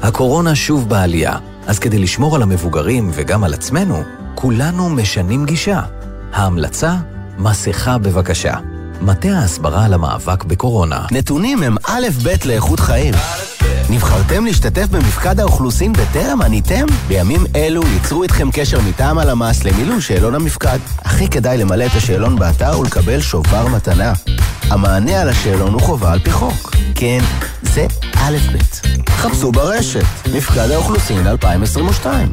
הקורונה שוב בעלייה, אז כדי לשמור על המבוגרים וגם על עצמנו, כולנו משנים גישה. ההמלצה, מסכה בבקשה. מטה ההסברה למאבק בקורונה. נתונים הם א' ב' לאיכות חיים. נבחרתם להשתתף במפקד האוכלוסין בטרם עניתם? בימים אלו ייצרו איתכם קשר מטעם הלמ"ס למילוי שאלון המפקד. הכי כדאי למלא את השאלון באתר ולקבל שובר מתנה. המענה על השאלון הוא חובה על פי חוק. כן, זה א' ב'. חפשו ברשת, מפקד האוכלוסין 2022.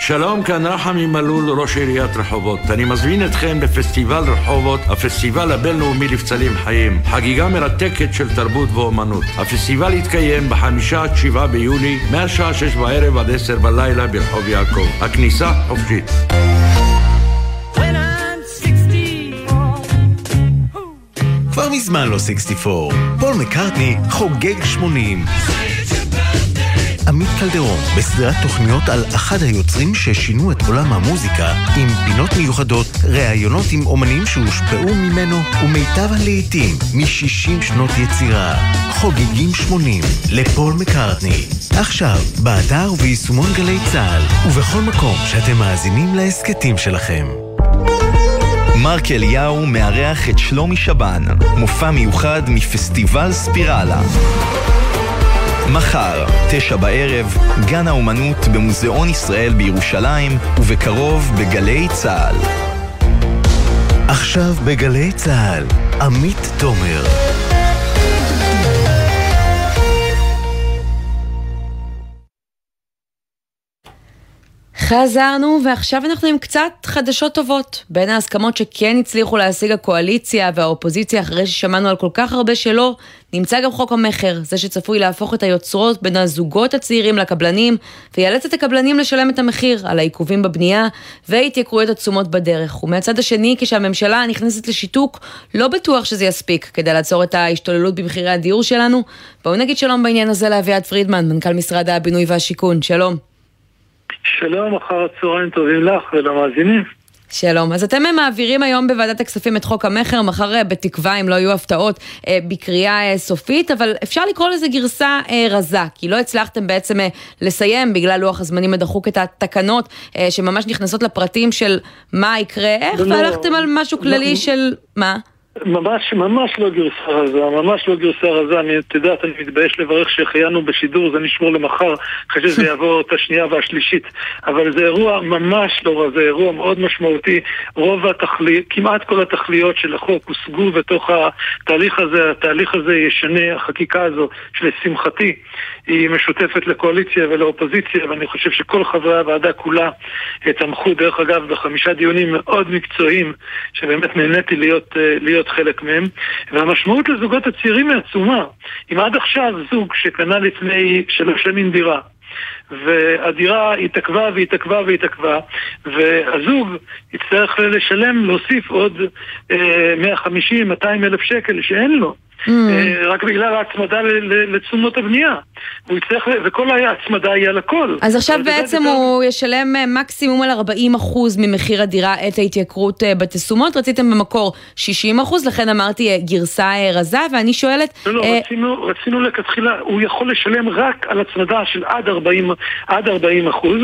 שלום, כאן רחמי מלול, ראש עיריית רחובות. אני מזמין אתכם לפסטיבל רחובות, הפסטיבל הבינלאומי לבצלים חיים. חגיגה מרתקת של תרבות ואומנות. הפסטיבל יתקיים בחמישה עד שבעה ביולי, מהשעה שש בערב עד עשר בלילה ברחוב יעקב. הכניסה חופשית. כבר מזמן לא 64. פול מקארטני חוגג 80. עמית קלדרון, בסדרת תוכניות על אחד היוצרים ששינו את עולם המוזיקה, עם פינות מיוחדות, ראיונות עם אומנים שהושפעו ממנו, ומיטב הלעיתים מ-60 שנות יצירה. חוגגים 80 לפול מקארטני. עכשיו, באתר וביישומון גלי צה"ל, ובכל מקום שאתם מאזינים להסכתים שלכם. מרק אליהו מארח את שלומי שבן, מופע מיוחד מפסטיבל ספירלה. מחר, תשע בערב, גן האומנות במוזיאון ישראל בירושלים, ובקרוב בגלי צה"ל. עכשיו בגלי צה"ל, עמית תומר. חזרנו, ועכשיו אנחנו עם קצת חדשות טובות. בין ההסכמות שכן הצליחו להשיג הקואליציה והאופוזיציה אחרי ששמענו על כל כך הרבה שלא, נמצא גם חוק המכר, זה שצפוי להפוך את היוצרות בין הזוגות הצעירים לקבלנים, ויאלץ את הקבלנים לשלם את המחיר על העיכובים בבנייה והתייקרויות עצומות בדרך. ומהצד השני, כשהממשלה נכנסת לשיתוק, לא בטוח שזה יספיק כדי לעצור את ההשתוללות במחירי הדיור שלנו. בואו נגיד שלום בעניין הזה לאביעד פרידמן, מנכ"ל משרד הבינוי והשיכון. שלום. שלום, אחר הצהריים טובים לך ולמאזינים. שלום. אז אתם מעבירים היום בוועדת הכספים את חוק המכר, מחר אה, בתקווה, אם לא יהיו הפתעות, אה, בקריאה אה, סופית, אבל אפשר לקרוא לזה גרסה רזה, כי לא הצלחתם בעצם לסיים בגלל לוח הזמנים הדחוק את התקנות שממש נכנסות לפרטים של מה יקרה, איך, לא, והלכתם על משהו כללי של מה? ממש, ממש לא גרסה רזה, ממש לא גרסה רזה. אני, את יודעת, אני מתבייש לברך שהחיינו בשידור, זה נשמור למחר, אחרי שזה יעבור את השנייה והשלישית. אבל זה אירוע ממש לא רזה, אירוע מאוד משמעותי. רוב התכליות, כמעט כל התכליות של החוק הושגו בתוך התהליך הזה. התהליך הזה ישנה, החקיקה הזו, שלשמחתי היא משותפת לקואליציה ולאופוזיציה, ואני חושב שכל חברי הוועדה כולה תמכו, דרך אגב, בחמישה דיונים מאוד מקצועיים, שבאמת נהניתי להיות, אה, להיות חלק מהם, והמשמעות לזוגות הצעירים היא עצומה. אם עד עכשיו זוג שקנה לפני שלוש שנים דירה, והדירה התעכבה והתעכבה והתעכבה, והזוג יצטרך לשלם, להוסיף עוד אה, 150-200 אלף שקל שאין לו. Mm. אה, רק בגלל ההצמדה לתשומות הבנייה. הוא יצטרך, וכל ההצמדה היא על הכל. אז עכשיו בעצם הוא ישלם אה, מקסימום על 40% ממחיר הדירה את ההתייקרות אה, בתשומות. רציתם במקור 60%, לכן אמרתי גרסה רזה, ואני שואלת... לא, לא, אה... רצינו, רצינו לכתחילה, הוא יכול לשלם רק על הצמדה של עד 40, עד 40 אחוז.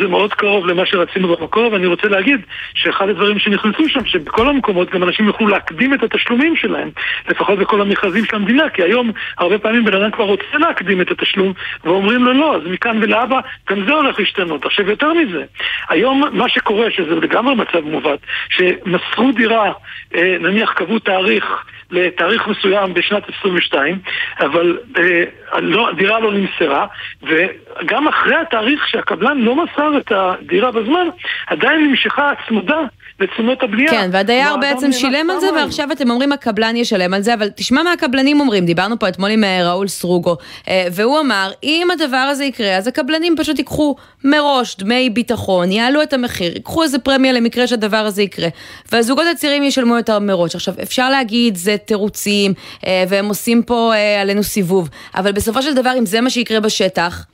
זה מאוד קרוב למה שרצינו במקור, ואני רוצה להגיד שאחד הדברים שנכנסו שם, שבכל המקומות גם אנשים יוכלו להקדים את התשלומים שלהם, לפחות בכל המכרזים של המדינה, כי היום הרבה פעמים בן אדם כבר רוצה להקדים את התשלום, ואומרים לו לא, אז מכאן ולהבא גם זה הולך להשתנות. עכשיו יותר מזה, היום מה שקורה, שזה לגמרי מצב מובט, שמסרו דירה, אה, נניח קבעו תאריך לתאריך מסוים בשנת 22, אבל אה, לא, הדירה לא נמסרה, וגם אחרי התאריך שהקבלן לא מסר את הדירה בזמן, עדיין נמשכה הצמדה לתשומות הבנייה. כן, והדייר בעצם שילם על זה, ועכשיו אתם אומרים הקבלן ישלם על זה, אבל תשמע מה הקבלנים אומרים, דיברנו פה אתמול עם אה, ראול סרוגו, אה, והוא אמר, אם הדבר הזה יקרה, אז הקבלנים פשוט ייקחו מראש דמי ביטחון, יעלו את המחיר, ייקחו איזה פרמיה למקרה שהדבר הזה יקרה, והזוגות הצעירים ישלמו יותר מראש. עכשיו, אפשר להגיד, זה תירוצים, אה, והם עושים פה עלינו סיבוב, אבל בסופו של דבר, אם זה מה שיקרה בשטח,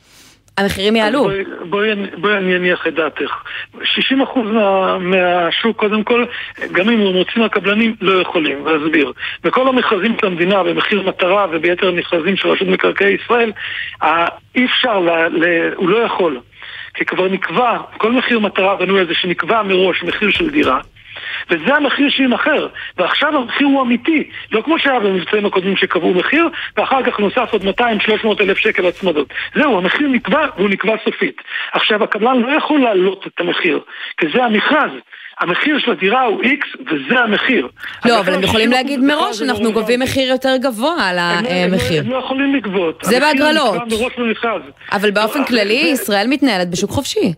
המחירים יעלו. בואי, בואי, בואי אני אניח את דעתך. 60% מה, מהשוק, קודם כל, גם אם הם רוצים הקבלנים, לא יכולים, ואסביר. בכל המכרזים של המדינה, במחיר מטרה וביתר המכרזים של רשות מקרקעי ישראל, אי אפשר, ל, ל, הוא לא יכול. כי כבר נקבע, כל מחיר מטרה בנוי על זה שנקבע מראש מחיר של דירה. וזה המחיר שיימכר. ועכשיו המחיר הוא אמיתי, לא כמו שהיה במבצעים הקודמים שקבעו מחיר, ואחר כך נוסף עוד 200-300 אלף שקל הצמדות. זהו, המחיר נקבע והוא נקבע סופית. עכשיו, הקבלן לא יכול להעלות את המחיר, כי זה המכרז. המחיר של הדירה הוא איקס, וזה המחיר. לא, אבל הם יכולים להגיד מראש שאנחנו גובים מחיר יותר גבוה על המחיר. הם לא יכולים לגבות. זה בהגרלות. אבל באופן לא, כללי, ישראל מתנהלת בשוק חופשי.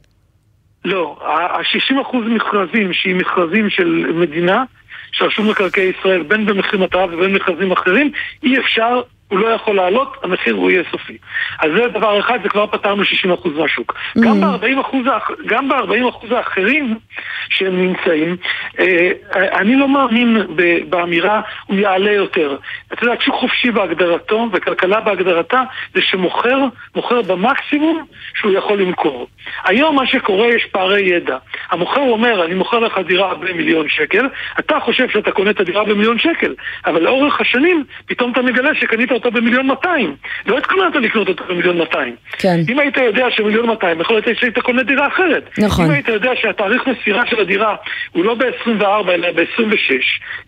לא, ה-60% מכרזים, שהיא מכרזים של מדינה, של רשות מקרקעי ישראל, בין במחיר מטרה ובין במכרזים אחרים, אי אפשר הוא לא יכול לעלות, המחיר הוא יהיה סופי. אז זה דבר אחד, זה כבר פתרנו 60% מהשוק. Mm. גם ב-40% האחרים שהם נמצאים, אה, אני לא מאמין באמירה הוא יעלה יותר. אתה יודע, שוק חופשי בהגדרתו וכלכלה בהגדרתה זה שמוכר, מוכר במקסימום שהוא יכול למכור. היום מה שקורה, יש פערי ידע. המוכר אומר, אני מוכר לך דירה במיליון שקל, אתה חושב שאתה קונה את הדירה במיליון שקל, אבל לאורך השנים פתאום אתה מגלה שקנית אותו במיליון 200. לא התכוננת לקנות אותו במיליון 200. כן. אם היית יודע שמיליון 200, יכול להיות שהיית קונה דירה אחרת. נכון. אם היית יודע שהתאריך מסירה של הדירה הוא לא ב-24 אלא ב-26,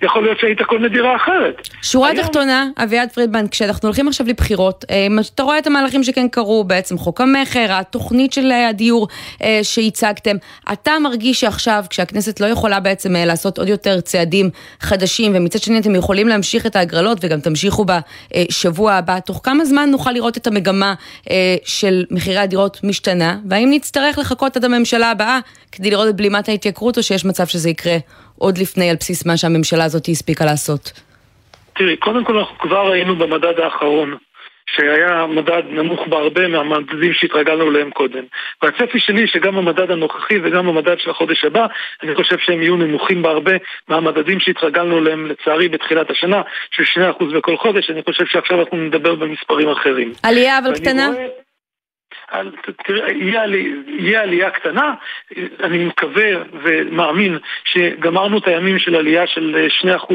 יכול להיות שהיית קונה דירה אחרת. שורה היום... תחתונה, אביעד פרידמן, כשאנחנו הולכים עכשיו לבחירות, אה, אתה רואה את המהלכים שכן קרו, בעצם חוק המכר, התוכנית של הדיור אה, שהצגתם, אתה מרגיש שעכשיו, כשהכנסת לא יכולה בעצם אה, לעשות עוד יותר צעדים חדשים, ומצד שני אתם יכולים להמשיך את ההגרלות וגם תמשיכו בה שבוע הבא, תוך כמה זמן נוכל לראות את המגמה של מחירי הדירות משתנה, והאם נצטרך לחכות עד הממשלה הבאה כדי לראות את בלימת ההתייקרות, או שיש מצב שזה יקרה עוד לפני על בסיס מה שהממשלה הזאת הספיקה לעשות? תראי, קודם כל אנחנו כבר ראינו במדד האחרון שהיה מדד נמוך בהרבה מהמדדים שהתרגלנו אליהם קודם. והצפי שלי שגם המדד הנוכחי וגם המדד של החודש הבא, אני חושב שהם יהיו נמוכים בהרבה מהמדדים שהתרגלנו אליהם לצערי בתחילת השנה, של 2% בכל חודש, אני חושב שעכשיו אנחנו נדבר במספרים אחרים. עלייה אבל קטנה? רואה... יהיה, עלי, יהיה עלייה קטנה, אני מקווה ומאמין שגמרנו את הימים של עלייה של 2%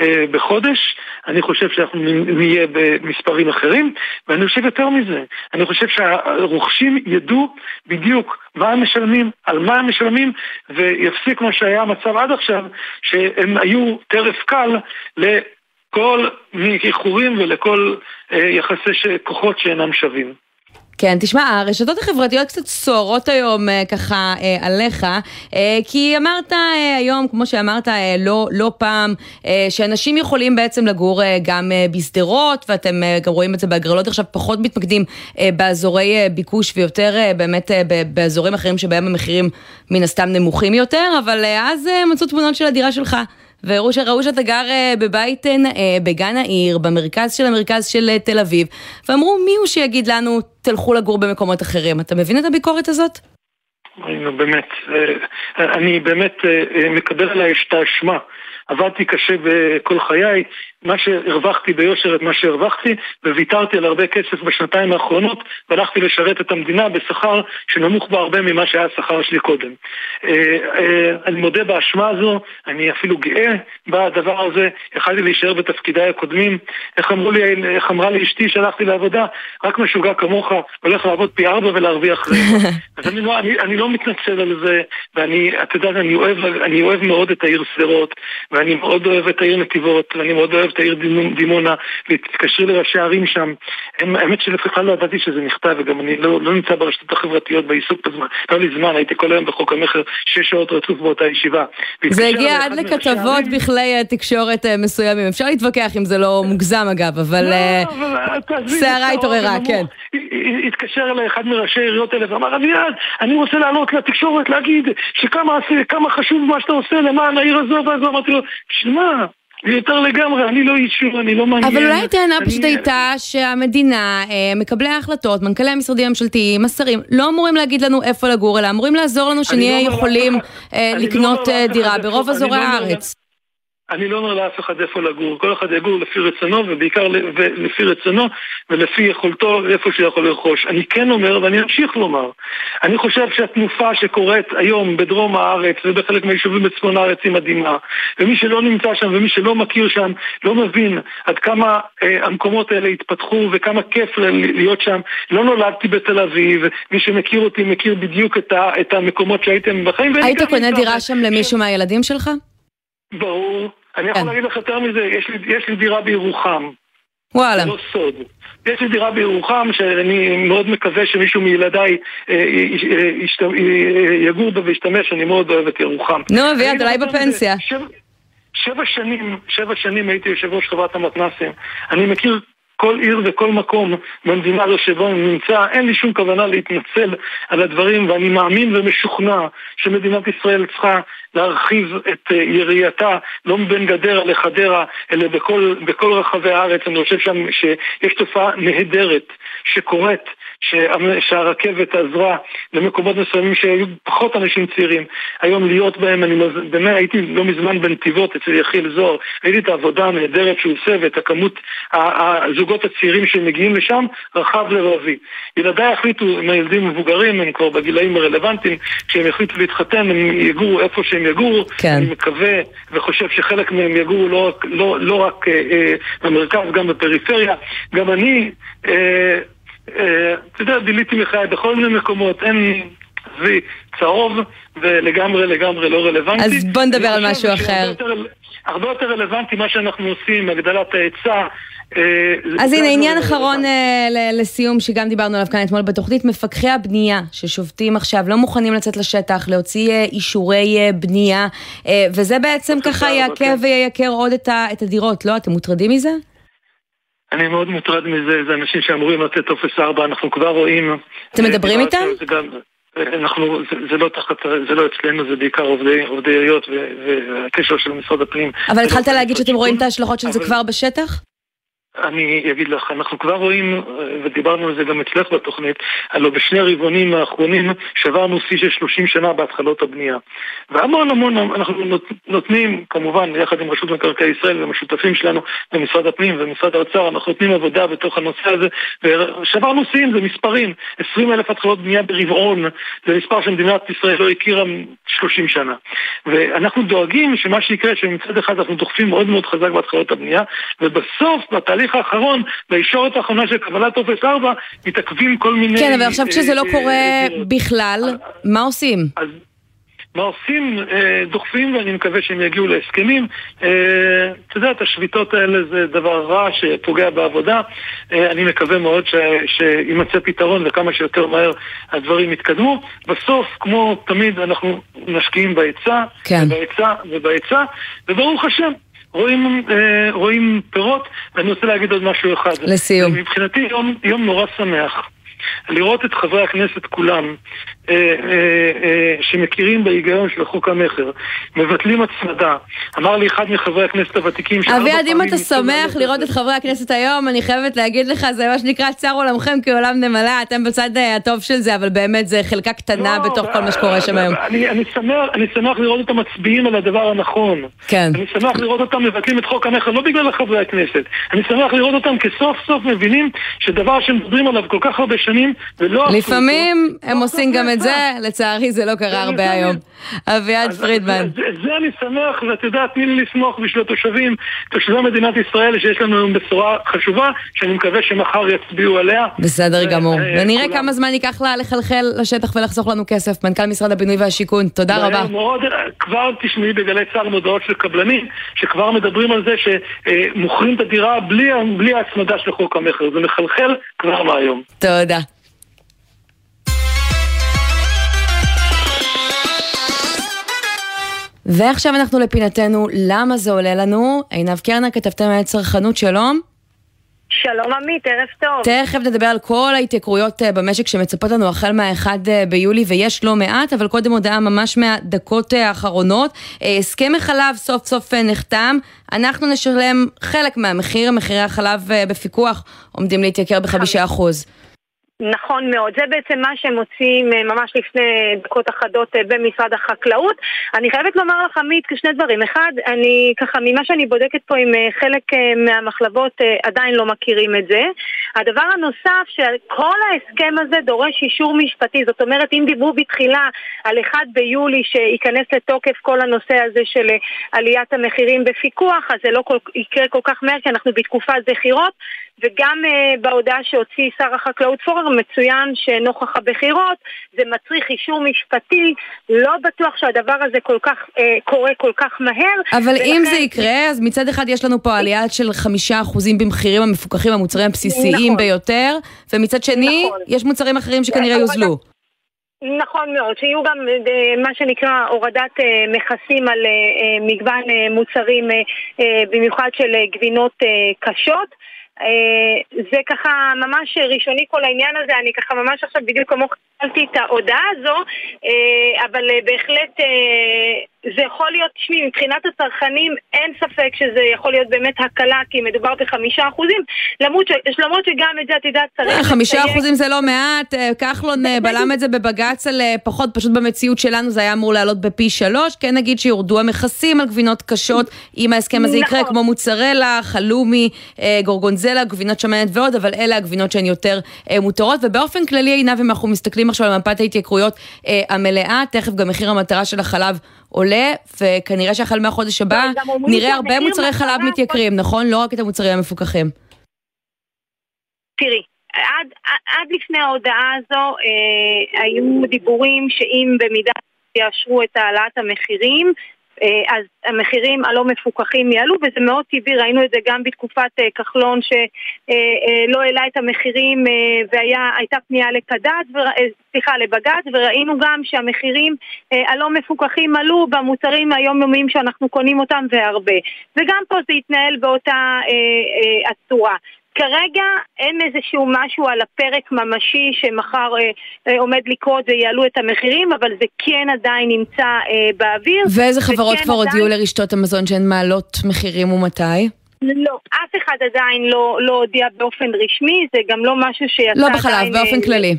אה, בחודש, אני חושב שאנחנו נהיה במספרים אחרים, ואני חושב יותר מזה, אני חושב שהרוכשים ידעו בדיוק מה הם משלמים, על מה הם משלמים, ויפסיק מה שהיה המצב עד עכשיו, שהם היו טרף קל לכל איחורים ולכל אה, יחסי כוחות שאינם שווים. כן, תשמע, הרשתות החברתיות קצת סוערות היום אה, ככה אה, עליך, אה, כי אמרת אה, היום, כמו שאמרת אה, לא, לא פעם, אה, שאנשים יכולים בעצם לגור אה, גם אה, בשדרות, ואתם אה, גם רואים את זה בהגרלות עכשיו, פחות מתמקדים אה, באזורי אה, ביקוש ויותר אה, באמת אה, באזורים אחרים שבהם המחירים מן הסתם נמוכים יותר, אבל אה, אז אה, מצאו תמונות של הדירה שלך. וראו שראו שאתה גר אה, בבית אה, נאה, בגן העיר, במרכז של המרכז של אה, תל אביב, ואמרו מי הוא שיגיד לנו תלכו לגור במקומות אחרים. אתה מבין את הביקורת הזאת? באמת, אני באמת מקבל עליי את האשמה. עבדתי קשה בכל חיי, מה שהרווחתי ביושר את מה שהרווחתי, וויתרתי על הרבה כסף בשנתיים האחרונות, והלכתי לשרת את המדינה בשכר שנמוך בהרבה ממה שהיה השכר שלי קודם. אה, אה, אני מודה באשמה הזו, אני אפילו גאה בדבר הזה, יכלתי להישאר בתפקידיי הקודמים. איך לי, איך אמרה לי אשתי שהלכתי לעבודה, רק משוגע כמוך הולך לעבוד פי ארבע ולהרוויח רבע. אז אני לא, אני, אני לא מתנצל על זה, ואני, אתה יודע, אני אוהב, אני אוהב מאוד את העיר שדרות, ואני מאוד אוהב את העיר נתיבות, ואני מאוד אוהב את העיר דימונה, ותתקשרי לראשי הערים שם. האמת שלפחות לא ידעתי שזה נכתב, וגם אני לא, לא נמצא ברשתות החברתיות בעיסוק בזמן. לא לי זמן, הייתי כל היום בחוק המכר שש שעות רצוף באותה ישיבה. זה הגיע עד לכתבות בכלי אה, תקשורת אה, מסוימים. אפשר להתווכח אם זה לא מוגזם אגב, אבל סערה אה, התעוררה, כן. התקשר אליי אחד מראשי העיריות האלה ואמר, אביעד, אני רוצה לעלות לתקשורת להגיד שכמה חשוב מה שאתה עושה למען העיר הזו, ואז אמרתי לו, בשביל מה? יותר לגמרי, אני לא אישור, אני לא מעניין. אבל אולי הטענה פשוט הייתה שהמדינה, אה, מקבלי ההחלטות, מנכ"לי המשרדים הממשלתיים, השרים, לא אמורים להגיד לנו איפה לגור, אלא אמורים לעזור לנו שנהיה לא יכולים אה, לא לקנות אה, דירה ברוב אזורי לא הארץ. אני לא אומר לאף אחד איפה לגור, כל אחד יגור לפי רצונו ובעיקר לפי רצונו ולפי יכולתו איפה שהוא יכול לרכוש. אני כן אומר ואני אמשיך לומר, אני חושב שהתנופה שקורית היום בדרום הארץ ובחלק מהיישובים בצפון הארץ היא מדהימה ומי שלא נמצא שם ומי שלא מכיר שם לא מבין עד כמה אה, המקומות האלה התפתחו וכמה כיף להיות שם. לא נולדתי בתל אביב, מי שמכיר אותי מכיר בדיוק את, ה, את המקומות שהייתם בחיים. היית קונה דירה שם למישהו מהילדים שלך? ברור. אני יכול כן. להגיד לך יותר מזה, יש לי, יש לי דירה בירוחם. וואלה. לא סוד. יש לי דירה בירוחם שאני מאוד מקווה שמישהו מילדיי אה, אה, אה, יגור בה וישתמש, אני מאוד אוהב את ירוחם. נו, אביעד, אולי בפנסיה. שבע שנים, שבע שנים הייתי יושב ראש חברת המתנ"סים. אני מכיר כל עיר וכל מקום במדינה שבו אני נמצא, אין לי שום כוונה להתנצל על הדברים ואני מאמין ומשוכנע שמדינת ישראל צריכה להרחיב את אה, יריעתה לא מבין גדרה לחדרה אלא בכל, בכל רחבי הארץ. אני חושב שם שיש תופעה נהדרת שקורית שהרכבת עזרה למקומות מסוימים שהיו פחות אנשים צעירים. היום להיות בהם, אני באמת הייתי לא מזמן בנתיבות אצל יחיל זוהר, ראיתי את העבודה הנהדרת שהוא עושה ואת הכמות הזוגות הצעירים שמגיעים לשם, רחב לבבי. ילדיי החליטו, הם הילדים מבוגרים, הם כבר בגילאים הרלוונטיים, כשהם החליטו להתחתן הם יגורו איפה שהם יגורו. כן. אני מקווה וחושב שחלק מהם יגורו לא, לא, לא רק אה, אה, במרכז, גם בפריפריה. גם אני... אה, אה, אתה יודע, ביליתי מחיי בכל מיני מקומות, אין... עזבי, צהוב ולגמרי לגמרי לא רלוונטי. אז בוא נדבר על משהו אחר. הרבה יותר רלוונטי מה שאנחנו עושים, הגדלת ההיצע. אה, אז הנה עניין אחרון אה, לסיום שגם דיברנו עליו כאן אתמול בתוכנית, מפקחי הבנייה ששובתים עכשיו, לא מוכנים לצאת לשטח, להוציא אישורי בנייה, וזה בעצם ככה יעכב וייקר עוד את הדירות, לא? אתם מוטרדים מזה? אני מאוד מוטרד מזה, זה אנשים שאמורים לתת טופס 4, אנחנו כבר רואים... אתם מדברים איתם? אנחנו, זה, זה לא תחת, זה לא אצלנו, זה בעיקר עובדי, עובדי עיריות והקשר של משרד הפנים. אבל התחלת להגיד שאתם רואים את ההשלכות של זה כבר בשטח? אני אגיד לך, אנחנו כבר רואים, ודיברנו על זה גם אצלך בתוכנית, הלוא בשני הרבעונים האחרונים שברנו שיא של 30 שנה בהתחלות הבנייה. והמון המון אנחנו נותנים, כמובן, יחד עם רשות מקרקעי ישראל והמשותפים שלנו במשרד הפנים ומשרד האוצר, אנחנו נותנים עבודה בתוך הנושא הזה, ושברנו שיאים, זה מספרים, 20 אלף התחלות בנייה ברבעון, זה מספר שמדינת ישראל לא הכירה 30 שנה. ואנחנו דואגים שמה שיקרה, שמצד אחד אנחנו דוחפים מאוד מאוד חזק בהתחלות הבנייה, ובסוף, בתהליך בתהליך האחרון, בישורת האחרונה של קבלת טופס 4, מתעכבים כל מיני... כן, אבל עכשיו כשזה לא אה, קורה אה, בכלל, מה עושים? אז... מה עושים? אה, דוחפים ואני מקווה שהם יגיעו להסכמים. אתה יודע, השביתות האלה זה דבר רע שפוגע בעבודה. אני מקווה מאוד שימצא פתרון וכמה שיותר מהר הדברים יתקדמו. בסוף, כמו תמיד, אנחנו משקיעים בהיצע, כן. ובהיצע ובהיצע, וברוך השם, רואים, אה, רואים פירות, ואני רוצה להגיד עוד משהו אחד. לסיום. מבחינתי יום, יום נורא שמח. לראות את חברי הכנסת כולם אה, אה, אה, שמכירים בהיגיון של חוק המכר, מבטלים הצמדה. אמר לי אחד מחברי הכנסת הוותיקים אביעד, אם אתה שמח לראות את חברי הכנסת היום, אני חייבת להגיד לך, זה מה שנקרא צר עולמכם כעולם נמלה, אתם בצד הטוב של זה, אבל באמת זה חלקה קטנה לא, בתוך כל מה שקורה שם היום. אני שמח לראות אותם מצביעים על הדבר הנכון. כן. אני שמח לראות אותם מבטלים את חוק המכר, לא בגלל חברי הכנסת. אני שמח לראות אותם כסוף סוף מבינים שדבר שמדברים עליו כל כך הרבה שנים, ולא... לפעמים הם עושים גם את זה, לצערי זה לא קרה הרבה היום. אביעד פרידמן. זה אני שמח, ואת יודעת, תני לי לשמוח בשביל התושבים, תושבי מדינת ישראל, שיש לנו היום בשורה חשובה, שאני מקווה שמחר יצביעו עליה. בסדר גמור. ונראה כמה זמן ייקח לה לחלחל לשטח ולחסוך לנו כסף. מנכ"ל משרד הבינוי והשיכון, תודה רבה. כבר תשמעי בגלי צה"ל מודעות של קבלנים, שכבר מדברים על זה שמוכרים את הדירה בלי ההצמדה של חוק המכר. זה מחלחל כבר מהיום. תודה. ועכשיו אנחנו לפינתנו, למה זה עולה לנו? עינב קרנר, כתבתם על צרכנות, שלום. שלום עמית, ערב טוב. תכף נדבר על כל ההתייקרויות אה, במשק שמצפות לנו החל מה-1 אה, ביולי, ויש לא מעט, אבל קודם הודעה ממש מהדקות אה, האחרונות. הסכם החלב סוף סוף נחתם, אנחנו נשלם חלק מהמחיר, מחירי החלב בפיקוח עומדים להתייקר בחמישה אחוז. נכון מאוד, זה בעצם מה שהם מוצאים אה, ממש לפני דקות אחדות אה, במשרד החקלאות. אני חייבת לומר לך, עמית, שני דברים. אחד, אני ככה, ממה שאני בודקת פה עם אה, חלק מהמחלבות עדיין לא מכירים את זה. הדבר הנוסף, שכל ההסכם הזה דורש אישור משפטי. זאת אומרת, אם דיברו בתחילה על 1 ביולי שייכנס לתוקף כל הנושא הזה של עליית המחירים בפיקוח, אז זה לא כל, יקרה כל כך מהר, כי אנחנו בתקופת זכירות. וגם uh, בהודעה שהוציא שר החקלאות פורר מצוין שנוכח הבחירות זה מצריך אישור משפטי, לא בטוח שהדבר הזה כל כך uh, קורה כל כך מהר. אבל ולכן... אם זה יקרה, אז מצד אחד יש לנו פה עלייה של חמישה אחוזים במחירים המפוקחים, המוצרים הבסיסיים נכון. ביותר, ומצד שני, נכון. יש מוצרים אחרים שכנראה יוזלו. נכון מאוד, שיהיו גם אה, מה שנקרא הורדת מכסים על מגוון מוצרים, במיוחד של גבינות קשות. אה, זה ככה ממש ראשוני כל העניין הזה, אני ככה ממש עכשיו בדיוק כמוך קיבלתי את ההודעה הזו, אה, אבל אה, בהחלט זה יכול להיות, תשמעי, מבחינת הצרכנים אין ספק שזה יכול להיות באמת הקלה, כי מדובר בחמישה אחוזים, למרות, ש, למרות שגם את זה, את יודעת, צריך... חמישה אחוזים זה לא מעט, כחלון בלם את זה בבג"ץ על פחות, פשוט במציאות שלנו זה היה אמור לעלות בפי שלוש, כן נגיד שיורדו המכסים על גבינות קשות, אם ההסכם הזה יקרה, נכון. כמו מוצרלה, חלומי, גורגונז. ברזלה, גבינות שמנת ועוד, אבל אלה הגבינות שהן יותר אה, מותרות. ובאופן כללי, עינב, אם אנחנו מסתכלים עכשיו על מפת ההתייקרויות אה, המלאה, תכף גם מחיר המטרה של החלב עולה, וכנראה שהחל מהחודש הבא נראה הרבה מוצרי חלב מתייקרים, נכון? לא רק את המוצרים המפוקחים. תראי, עד, עד לפני ההודעה הזו אה, היו דיבורים שאם במידה יאשרו את העלאת המחירים, אז המחירים הלא מפוקחים יעלו וזה מאוד טבעי, ראינו את זה גם בתקופת אה, כחלון שלא העלה את המחירים והייתה פנייה לקד"ד, סליחה, לבג"ץ וראינו גם שהמחירים הלא מפוקחים עלו במוצרים היומיומיים שאנחנו קונים אותם והרבה. וגם פה זה התנהל באותה הצורה כרגע אין איזשהו משהו על הפרק ממשי שמחר אה, אה, עומד לקרות ויעלו את המחירים, אבל זה כן עדיין נמצא אה, באוויר. ואיזה חברות כבר עדיין... הודיעו לרשתות המזון שהן מעלות מחירים ומתי? לא, אף אחד עדיין לא, לא הודיע באופן רשמי, זה גם לא משהו שיצא לא בחלב, עדיין... לא בחלב, באופן כללי.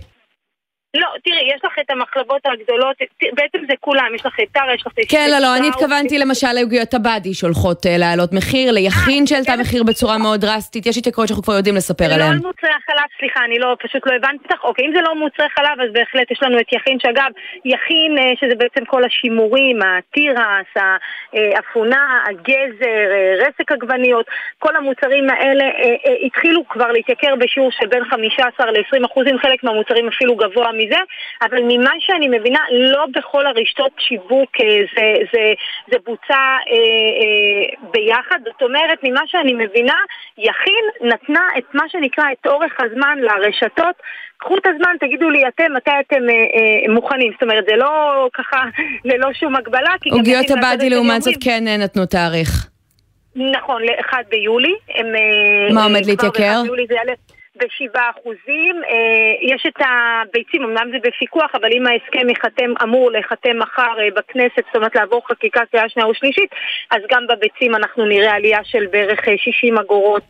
לא, תראי, יש לך את המחלבות הגדולות, בעצם זה כולם, יש לך את טרה, יש לך את... כן, לא, לא, אני התכוונתי למשל לעוגיות הבאדי שהולכות אה, להעלות מחיר, ליכין אה, שהעלתה כן. מחיר בצורה מאוד דרסטית, יש התייקרויות שאנחנו כבר יודעים לספר עליהן. זה לא על מוצרי החלב, סליחה, אני לא, פשוט לא הבנתי אותך. אוקיי, אם זה לא מוצרי חלב, אז בהחלט יש לנו את יכין, שאגב, יכין, אה, שזה בעצם כל השימורים, התירס, האפונה, הגזר, רסק עגבניות, כל המוצרים האלה התחילו כבר להתייקר בשיעור של בין 15 ל-20 אחוזים, חלק מהמוצרים אפילו גבוה מזה, אבל ממה שאני מבינה, לא בכל הרשתות שיווק אה, זה, זה, זה בוצע אה, אה, ביחד. זאת אומרת, ממה שאני מבינה, יכין נתנה את מה שנקרא את אורך הזמן לרשתות. קחו את הזמן, תגידו לי אתם מתי אתם אה, אה, מוכנים. זאת אומרת, זה לא ככה ללא שום הגבלה. עוגיות הבאדי לעומת זאת כן אה, נתנו תאריך. נכון, ל-1 ביולי. הם, מה עומד להתייקר? ביולי זה יעלה... בשבעה אחוזים. אה, יש את הביצים, אמנם זה בפיקוח, אבל אם ההסכם ייחתם, אמור להיחתם מחר אה, בכנסת, זאת אומרת לעבור חקיקה קריאה שנייה ושלישית, אז גם בביצים אנחנו נראה עלייה של בערך 60 אה, אגורות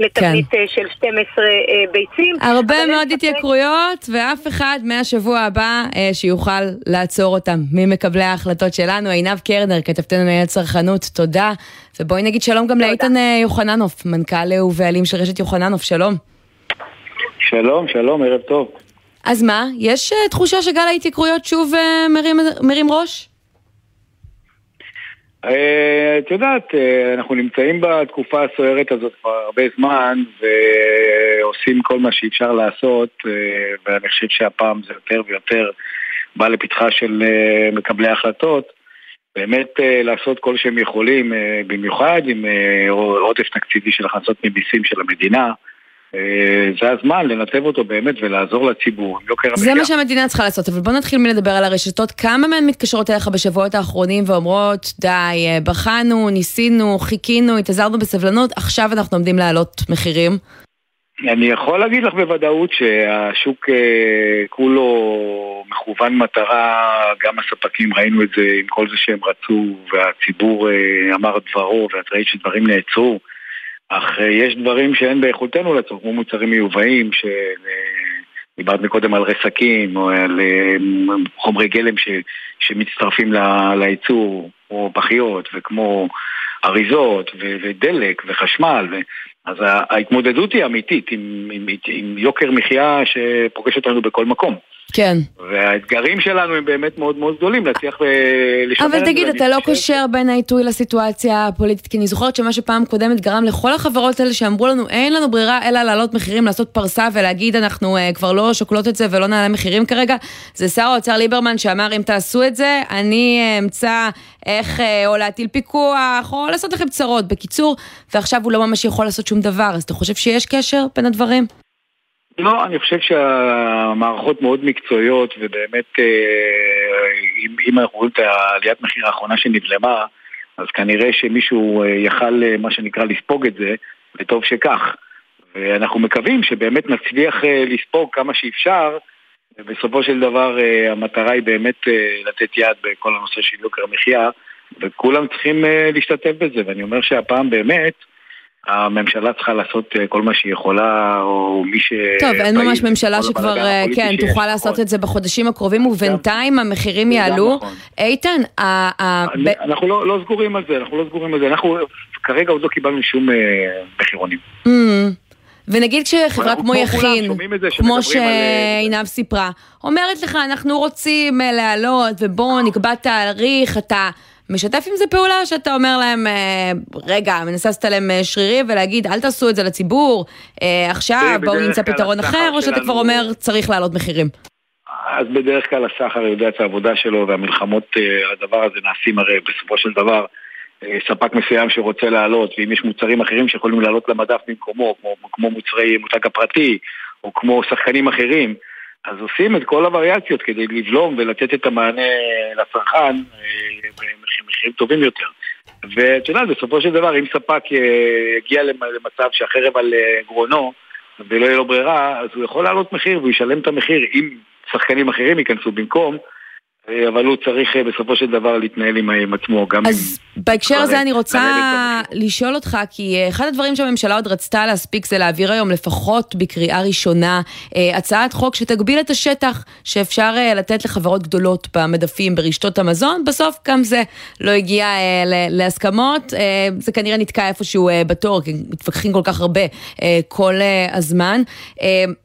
לתבנית כן. של 12 ביצים. הרבה מאוד התייקרויות, ואף אחד מהשבוע הבא שיוכל לעצור אותם ממקבלי ההחלטות שלנו. עינב קרנר, כתבתנו לענייני צרכנות, תודה. ובואי נגיד שלום גם לאיתן יוחננוף, מנכ"ל ובעלים של רשת יוחננוף, שלום. שלום, שלום, ערב טוב. אז מה, יש uh, תחושה שגל ההתייקרויות שוב uh, מרים, מרים ראש? Uh, את יודעת, אנחנו נמצאים בתקופה הסוערת הזאת כבר הרבה זמן ועושים כל מה שאפשר לעשות ואני חושב שהפעם זה יותר ויותר בא לפתחה של מקבלי ההחלטות באמת לעשות כל שהם יכולים, במיוחד עם עודף תקציבי של הכנסות ממיסים של המדינה אה, זה הזמן לנתב אותו באמת ולעזור לציבור. זה מה שהמדינה צריכה לעשות, אבל בוא נתחיל מלדבר על הרשתות. כמה מהן מתקשרות אליך בשבועות האחרונים ואומרות, די, אה, בחנו, ניסינו, חיכינו, התעזרנו בסבלנות, עכשיו אנחנו עומדים להעלות מחירים? אני יכול להגיד לך בוודאות שהשוק אה, כולו מכוון מטרה, גם הספקים ראינו את זה עם כל זה שהם רצו והציבור אמר דברו ואת ראית שדברים נעצרו. אך אה, יש דברים שאין ביכולתנו לעצור, כמו מוצרים מיובאים, שדיברת מקודם על רסקים, או על אה, חומרי גלם ש, שמצטרפים לייצור, או פחיות, וכמו אריזות, ו, ודלק, וחשמל. ו... אז ההתמודדות היא אמיתית עם, עם, עם יוקר מחיה שפוגש אותנו בכל מקום. כן. והאתגרים שלנו הם באמת מאוד מאוד גדולים, להצליח אה, לשמר את זה. אבל תגיד, אתה לא קושר בין העיתוי לסיטואציה הפוליטית, כי אני זוכרת שמה שפעם קודמת גרם לכל החברות האלה שאמרו לנו, אין לנו ברירה אלא להעלות מחירים, לעשות פרסה ולהגיד, אנחנו uh, כבר לא שוקלות את זה ולא נעלה מחירים כרגע. זה שר האוצר ליברמן שאמר, אם תעשו את זה, אני אה, אמצא איך uh, או להטיל פיקוח, או לעשות לכם צרות. בקיצור, ועכשיו הוא לא ממש יכול לעשות שום דבר, אז אתה חושב שיש קשר בין הדברים? לא, אני חושב שהמערכות מאוד מקצועיות ובאמת אה, אם, אם אנחנו רואים את העליית מחיר האחרונה שנבלמה אז כנראה שמישהו אה, יכל אה, מה שנקרא לספוג את זה וטוב שכך. ואנחנו מקווים שבאמת נצליח לספוג כמה שאפשר ובסופו של דבר המטרה היא באמת לתת יד בכל הנושא של יוקר המחיה וכולם צריכים להשתתף בזה ואני אומר שהפעם באמת הממשלה צריכה לעשות אה, כל מה שהיא יכולה, או מי ש... טוב, אין ממש ממשלה שכבר, אה, כן, תוכל לעשות את זה בחודשים הקרובים, ובינתיים המחירים יעלו. נכון. איתן, אנחנו לא, לא סגורים על זה, אנחנו לא סגורים על זה. אנחנו כרגע עוד לא קיבלנו שום אה, מחירונים. Mm. ונגיד כשחברה כמו יכין, כמו שעינב סיפרה, אומרת לך, אנחנו רוצים להעלות, ובואו נקבע תאריך, אתה... משתף עם זה פעולה שאתה אומר להם, אה, רגע, מנסה לעשות עליהם אה, שרירים ולהגיד, אל תעשו את זה לציבור, אה, עכשיו בואו נמצא פתרון אחר, או שאתה כבר אומר, צריך להעלות מחירים? אז בדרך כלל הסחר יודע את העבודה שלו והמלחמות הדבר הזה נעשים הרי בסופו של דבר ספק מסוים שרוצה לעלות ואם יש מוצרים אחרים שיכולים לעלות למדף במקומו כמו, כמו מוצרי מותג הפרטי או כמו שחקנים אחרים אז עושים את כל הווריאציות כדי לבלום ולתת את המענה לצרכן במחירים טובים יותר. ואת יודעת, בסופו של דבר, אם ספק יגיע למצב שהחרב על גרונו ולא יהיה לו ברירה, אז הוא יכול להעלות מחיר והוא ישלם את המחיר אם שחקנים אחרים ייכנסו במקום. אה, אבל הוא צריך אה, בסופו של דבר להתנהל עם עצמו, גם אז עם... בהקשר הזה אני רוצה לשאול אותך, כי אה, אחד הדברים שהממשלה עוד רצתה להספיק זה להעביר היום לפחות בקריאה ראשונה הצעת חוק שתגביל את השטח שאפשר לתת לחברות גדולות במדפים ברשתות המזון, בסוף גם זה לא הגיע להסכמות, זה כנראה נתקע איפשהו בתור, כי מתווכחים כל כך הרבה כל הזמן.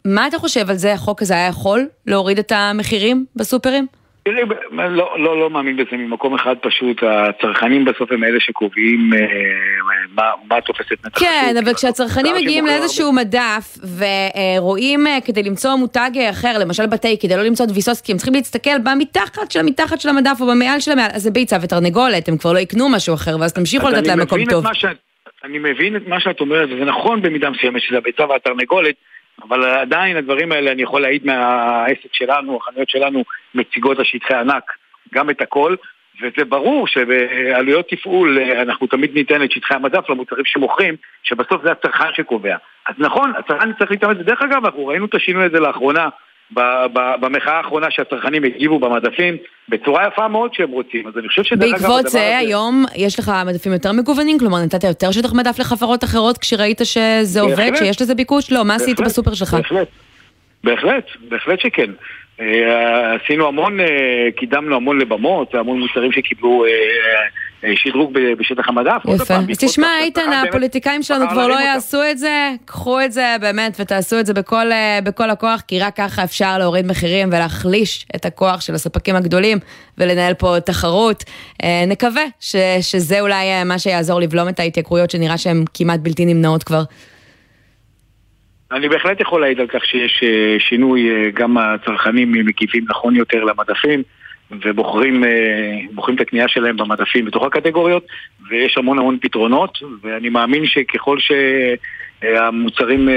מה אתה חושב על זה, החוק הזה היה יכול להוריד את המחירים בסופרים? תראי, לא, לא, לא מאמין בזה ממקום אחד פשוט, הצרכנים בסוף הם אלה שקובעים אה, מה, מה תופס את נתח כן, אבל כשהצרכנים מגיעים לאיזשהו. מדף ורואים אה, כדי למצוא מותג אחר, למשל בתי, כדי לא למצוא דביסוס, כי הם צריכים להסתכל במתחת של המתחת של המדף או במעל של המעל, אז זה ביצה ותרנגולת, הם כבר לא יקנו משהו אחר, ואז תמשיכו לתת להם מקום טוב. אני מבין את מה שאת אומרת, וזה נכון במידה מסוימת שזה הביצה והתרנגולת, אבל עדיין הדברים האלה, אני יכול להעיד מהעסק שלנו, החנויות שלנו מציגות לשטחי ענק גם את הכל, וזה ברור שבעלויות תפעול אנחנו תמיד ניתן את שטחי המדף למוצרים שמוכרים, שבסוף זה הצרכן שקובע. אז נכון, הצרכן צריך להתאמץ, דרך אגב, אנחנו ראינו את השינוי הזה לאחרונה במחאה האחרונה שהצרכנים הגיבו במדפים בצורה יפה מאוד שהם רוצים, אז אני חושב שדרך אגב... בעקבות זה היום יש לך מדפים יותר מגוונים? כלומר נתת יותר שטח מדף לחברות אחרות כשראית שזה עובד, שיש לזה ביקוש? לא, מה עשית בסופר שלך? בהחלט, בהחלט, בהחלט שכן. אה, עשינו המון, אה, קידמנו המון לבמות, המון מוצרים שקיבלו אה, שדרוג בשטח המדף. יפה. אז תשמע, איתן, הפוליטיקאים שלנו כבר לא יעשו את זה, קחו את זה באמת ותעשו את זה בכל, בכל הכוח, כי רק ככה אפשר להוריד מחירים ולהחליש את הכוח של הספקים הגדולים ולנהל פה תחרות. נקווה ש, שזה אולי מה שיעזור לבלום את ההתייקרויות שנראה שהן כמעט בלתי נמנעות כבר. אני בהחלט יכול להעיד על כך שיש אה, שינוי, אה, גם הצרכנים מקיפים נכון יותר למדפים ובוחרים אה, את הקנייה שלהם במדפים בתוך הקטגוריות ויש המון המון פתרונות ואני מאמין שככל שהמוצרים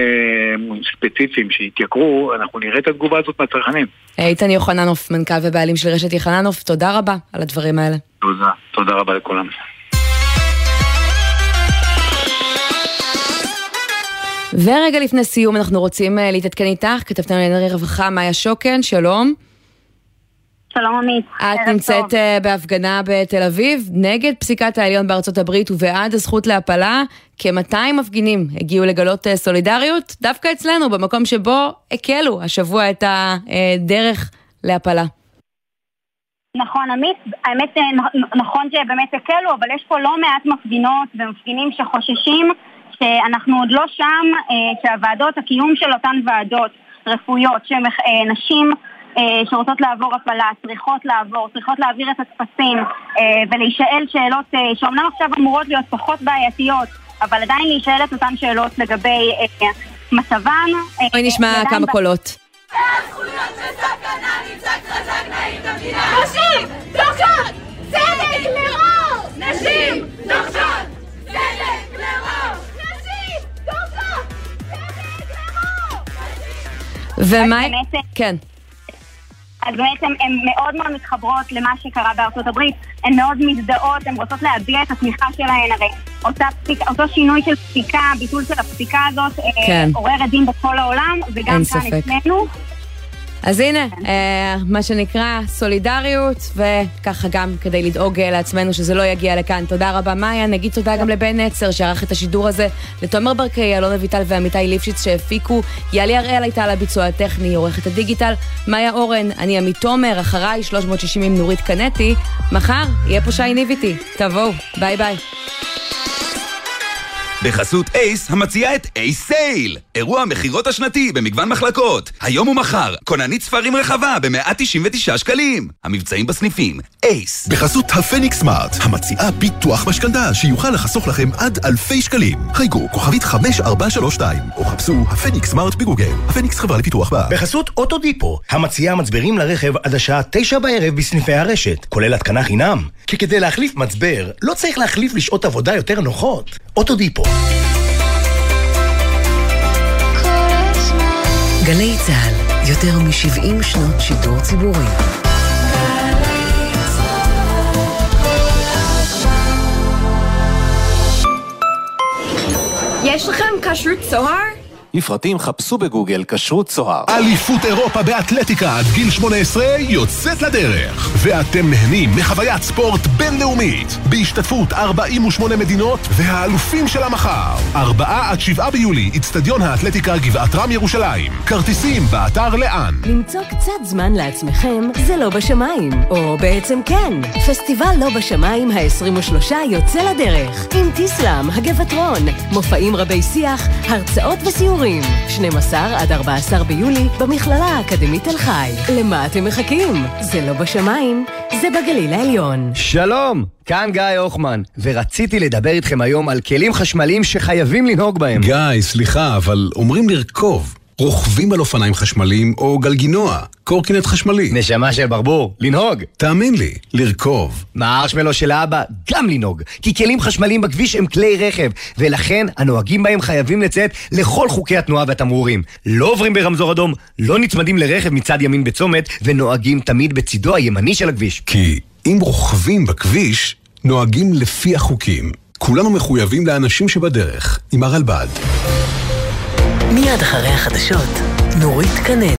ספציפיים שהתייקרו, אנחנו נראה את התגובה הזאת מהצרכנים. איתן יוחננוף, מנכ"ל ובעלים של רשת יוחננוף, תודה רבה על הדברים האלה. תודה, תודה רבה לכולם. ורגע לפני סיום אנחנו רוצים אה, להתעדכן איתך, כתבתנו לענייני רווחה, מאיה שוקן, שלום. שלום עמית. את נמצאת טוב. אה, בהפגנה בתל אביב נגד פסיקת העליון בארצות הברית ובעד הזכות להפלה. כ-200 מפגינים הגיעו לגלות אה, סולידריות, דווקא אצלנו, במקום שבו הקלו השבוע את הדרך להפלה. נכון, עמית, האמת נכון שבאמת הקלו, אבל יש פה לא מעט מפגינות ומפגינים שחוששים שאנחנו עוד לא שם, אה, שהוועדות, הקיום של אותן ועדות רפואיות, שנשים אה, שרוצות לעבור הפלה, צריכות לעבור, צריכות להעביר את הטפסים אה, ולהישאל שאלות שאומנם עכשיו אמורות להיות פחות בעייתיות, אבל עדיין להישאל את אותן שאלות לגבי מצבן. בואי נשמע כמה קולות. נשים דורשות צדק לרוב! נשים צדק לרוב! ומה... כן. אז בעצם הן מאוד מאוד מתחברות למה שקרה בארצות הברית, הן מאוד מזדהות, הן רוצות להביע את התמיכה שלהן, הרי אותה פסיק, אותו שינוי של פסיקה, ביטול של הפסיקה הזאת, אה, כן. עורר עדים בכל העולם, וגם כאן אצלנו. אז הנה, אה, מה שנקרא סולידריות, וככה גם כדי לדאוג לעצמנו שזה לא יגיע לכאן. תודה רבה, מאיה. נגיד תודה גם לבן נצר שערך את השידור הזה, לתומר ברקאי, אלון אביטל ועמיתי ליפשיץ שהפיקו, יאלי הראל הייתה על הביצוע הטכני, עורכת הדיגיטל, מאיה אורן, אני עמית תומר, אחריי 360 עם נורית קנטי. מחר יהיה פה שי ניב איתי. תבואו, ביי ביי. בחסות אייס, המציעה את אייס sale! אירוע המכירות השנתי במגוון מחלקות. היום ומחר, כוננית ספרים רחבה ב-199 שקלים. המבצעים בסניפים, אייס. בחסות הפניקס smart, המציעה ביטוח משכנתה שיוכל לחסוך לכם עד אלפי שקלים. חייגו כוכבית 5432, או חפשו הפניקס smart בגוגל. הפניקס חברה לביטוח בע"מ. בחסות אוטודיפו, המציעה מצברים לרכב עד השעה 9 בערב בסניפי הרשת, כולל התקנה חינם. כי כדי להחליף מצבר, לא צריך להחליף לשעות עבודה יותר נוחות. אוטודיפו. גלי צה"ל, יותר מ-70 שנות שידור ציבורי. יש לכם כשרות צוהר? לפרטים חפשו בגוגל כשרות צוהר. אליפות אירופה באתלטיקה עד גיל 18 יוצאת לדרך. ואתם נהנים מחוויית ספורט בינלאומית. בהשתתפות 48 מדינות והאלופים של המחר. 4 עד 7 ביולי, אצטדיון האתלטיקה גבעת רם ירושלים. כרטיסים באתר לאן. למצוא קצת זמן לעצמכם זה לא בשמיים. או בעצם כן. פסטיבל לא בשמיים ה-23 יוצא לדרך. עם טיסלאם, הגבעתרון, מופעים רבי שיח, הרצאות וסיורים. 12 עד 14 ביולי במכללה האקדמית תל חי. למה אתם מחכים? זה לא בשמיים, זה בגליל העליון. שלום, כאן גיא הוחמן, ורציתי לדבר איתכם היום על כלים חשמליים שחייבים לנהוג בהם. גיא, סליחה, אבל אומרים לרכוב. רוכבים על אופניים חשמליים או גלגינוע, קורקינט חשמלי. נשמה של ברבור, לנהוג. תאמין לי, לרכוב. מהארשמלו של האבא, גם לנהוג. כי כלים חשמליים בכביש הם כלי רכב, ולכן הנוהגים בהם חייבים לציית לכל חוקי התנועה והתמרורים. לא עוברים ברמזור אדום, לא נצמדים לרכב מצד ימין בצומת, ונוהגים תמיד בצידו הימני של הכביש. כי אם רוכבים בכביש, נוהגים לפי החוקים. כולנו מחויבים לאנשים שבדרך, עם הרלב"ד. מיד אחרי החדשות, נורית קנט.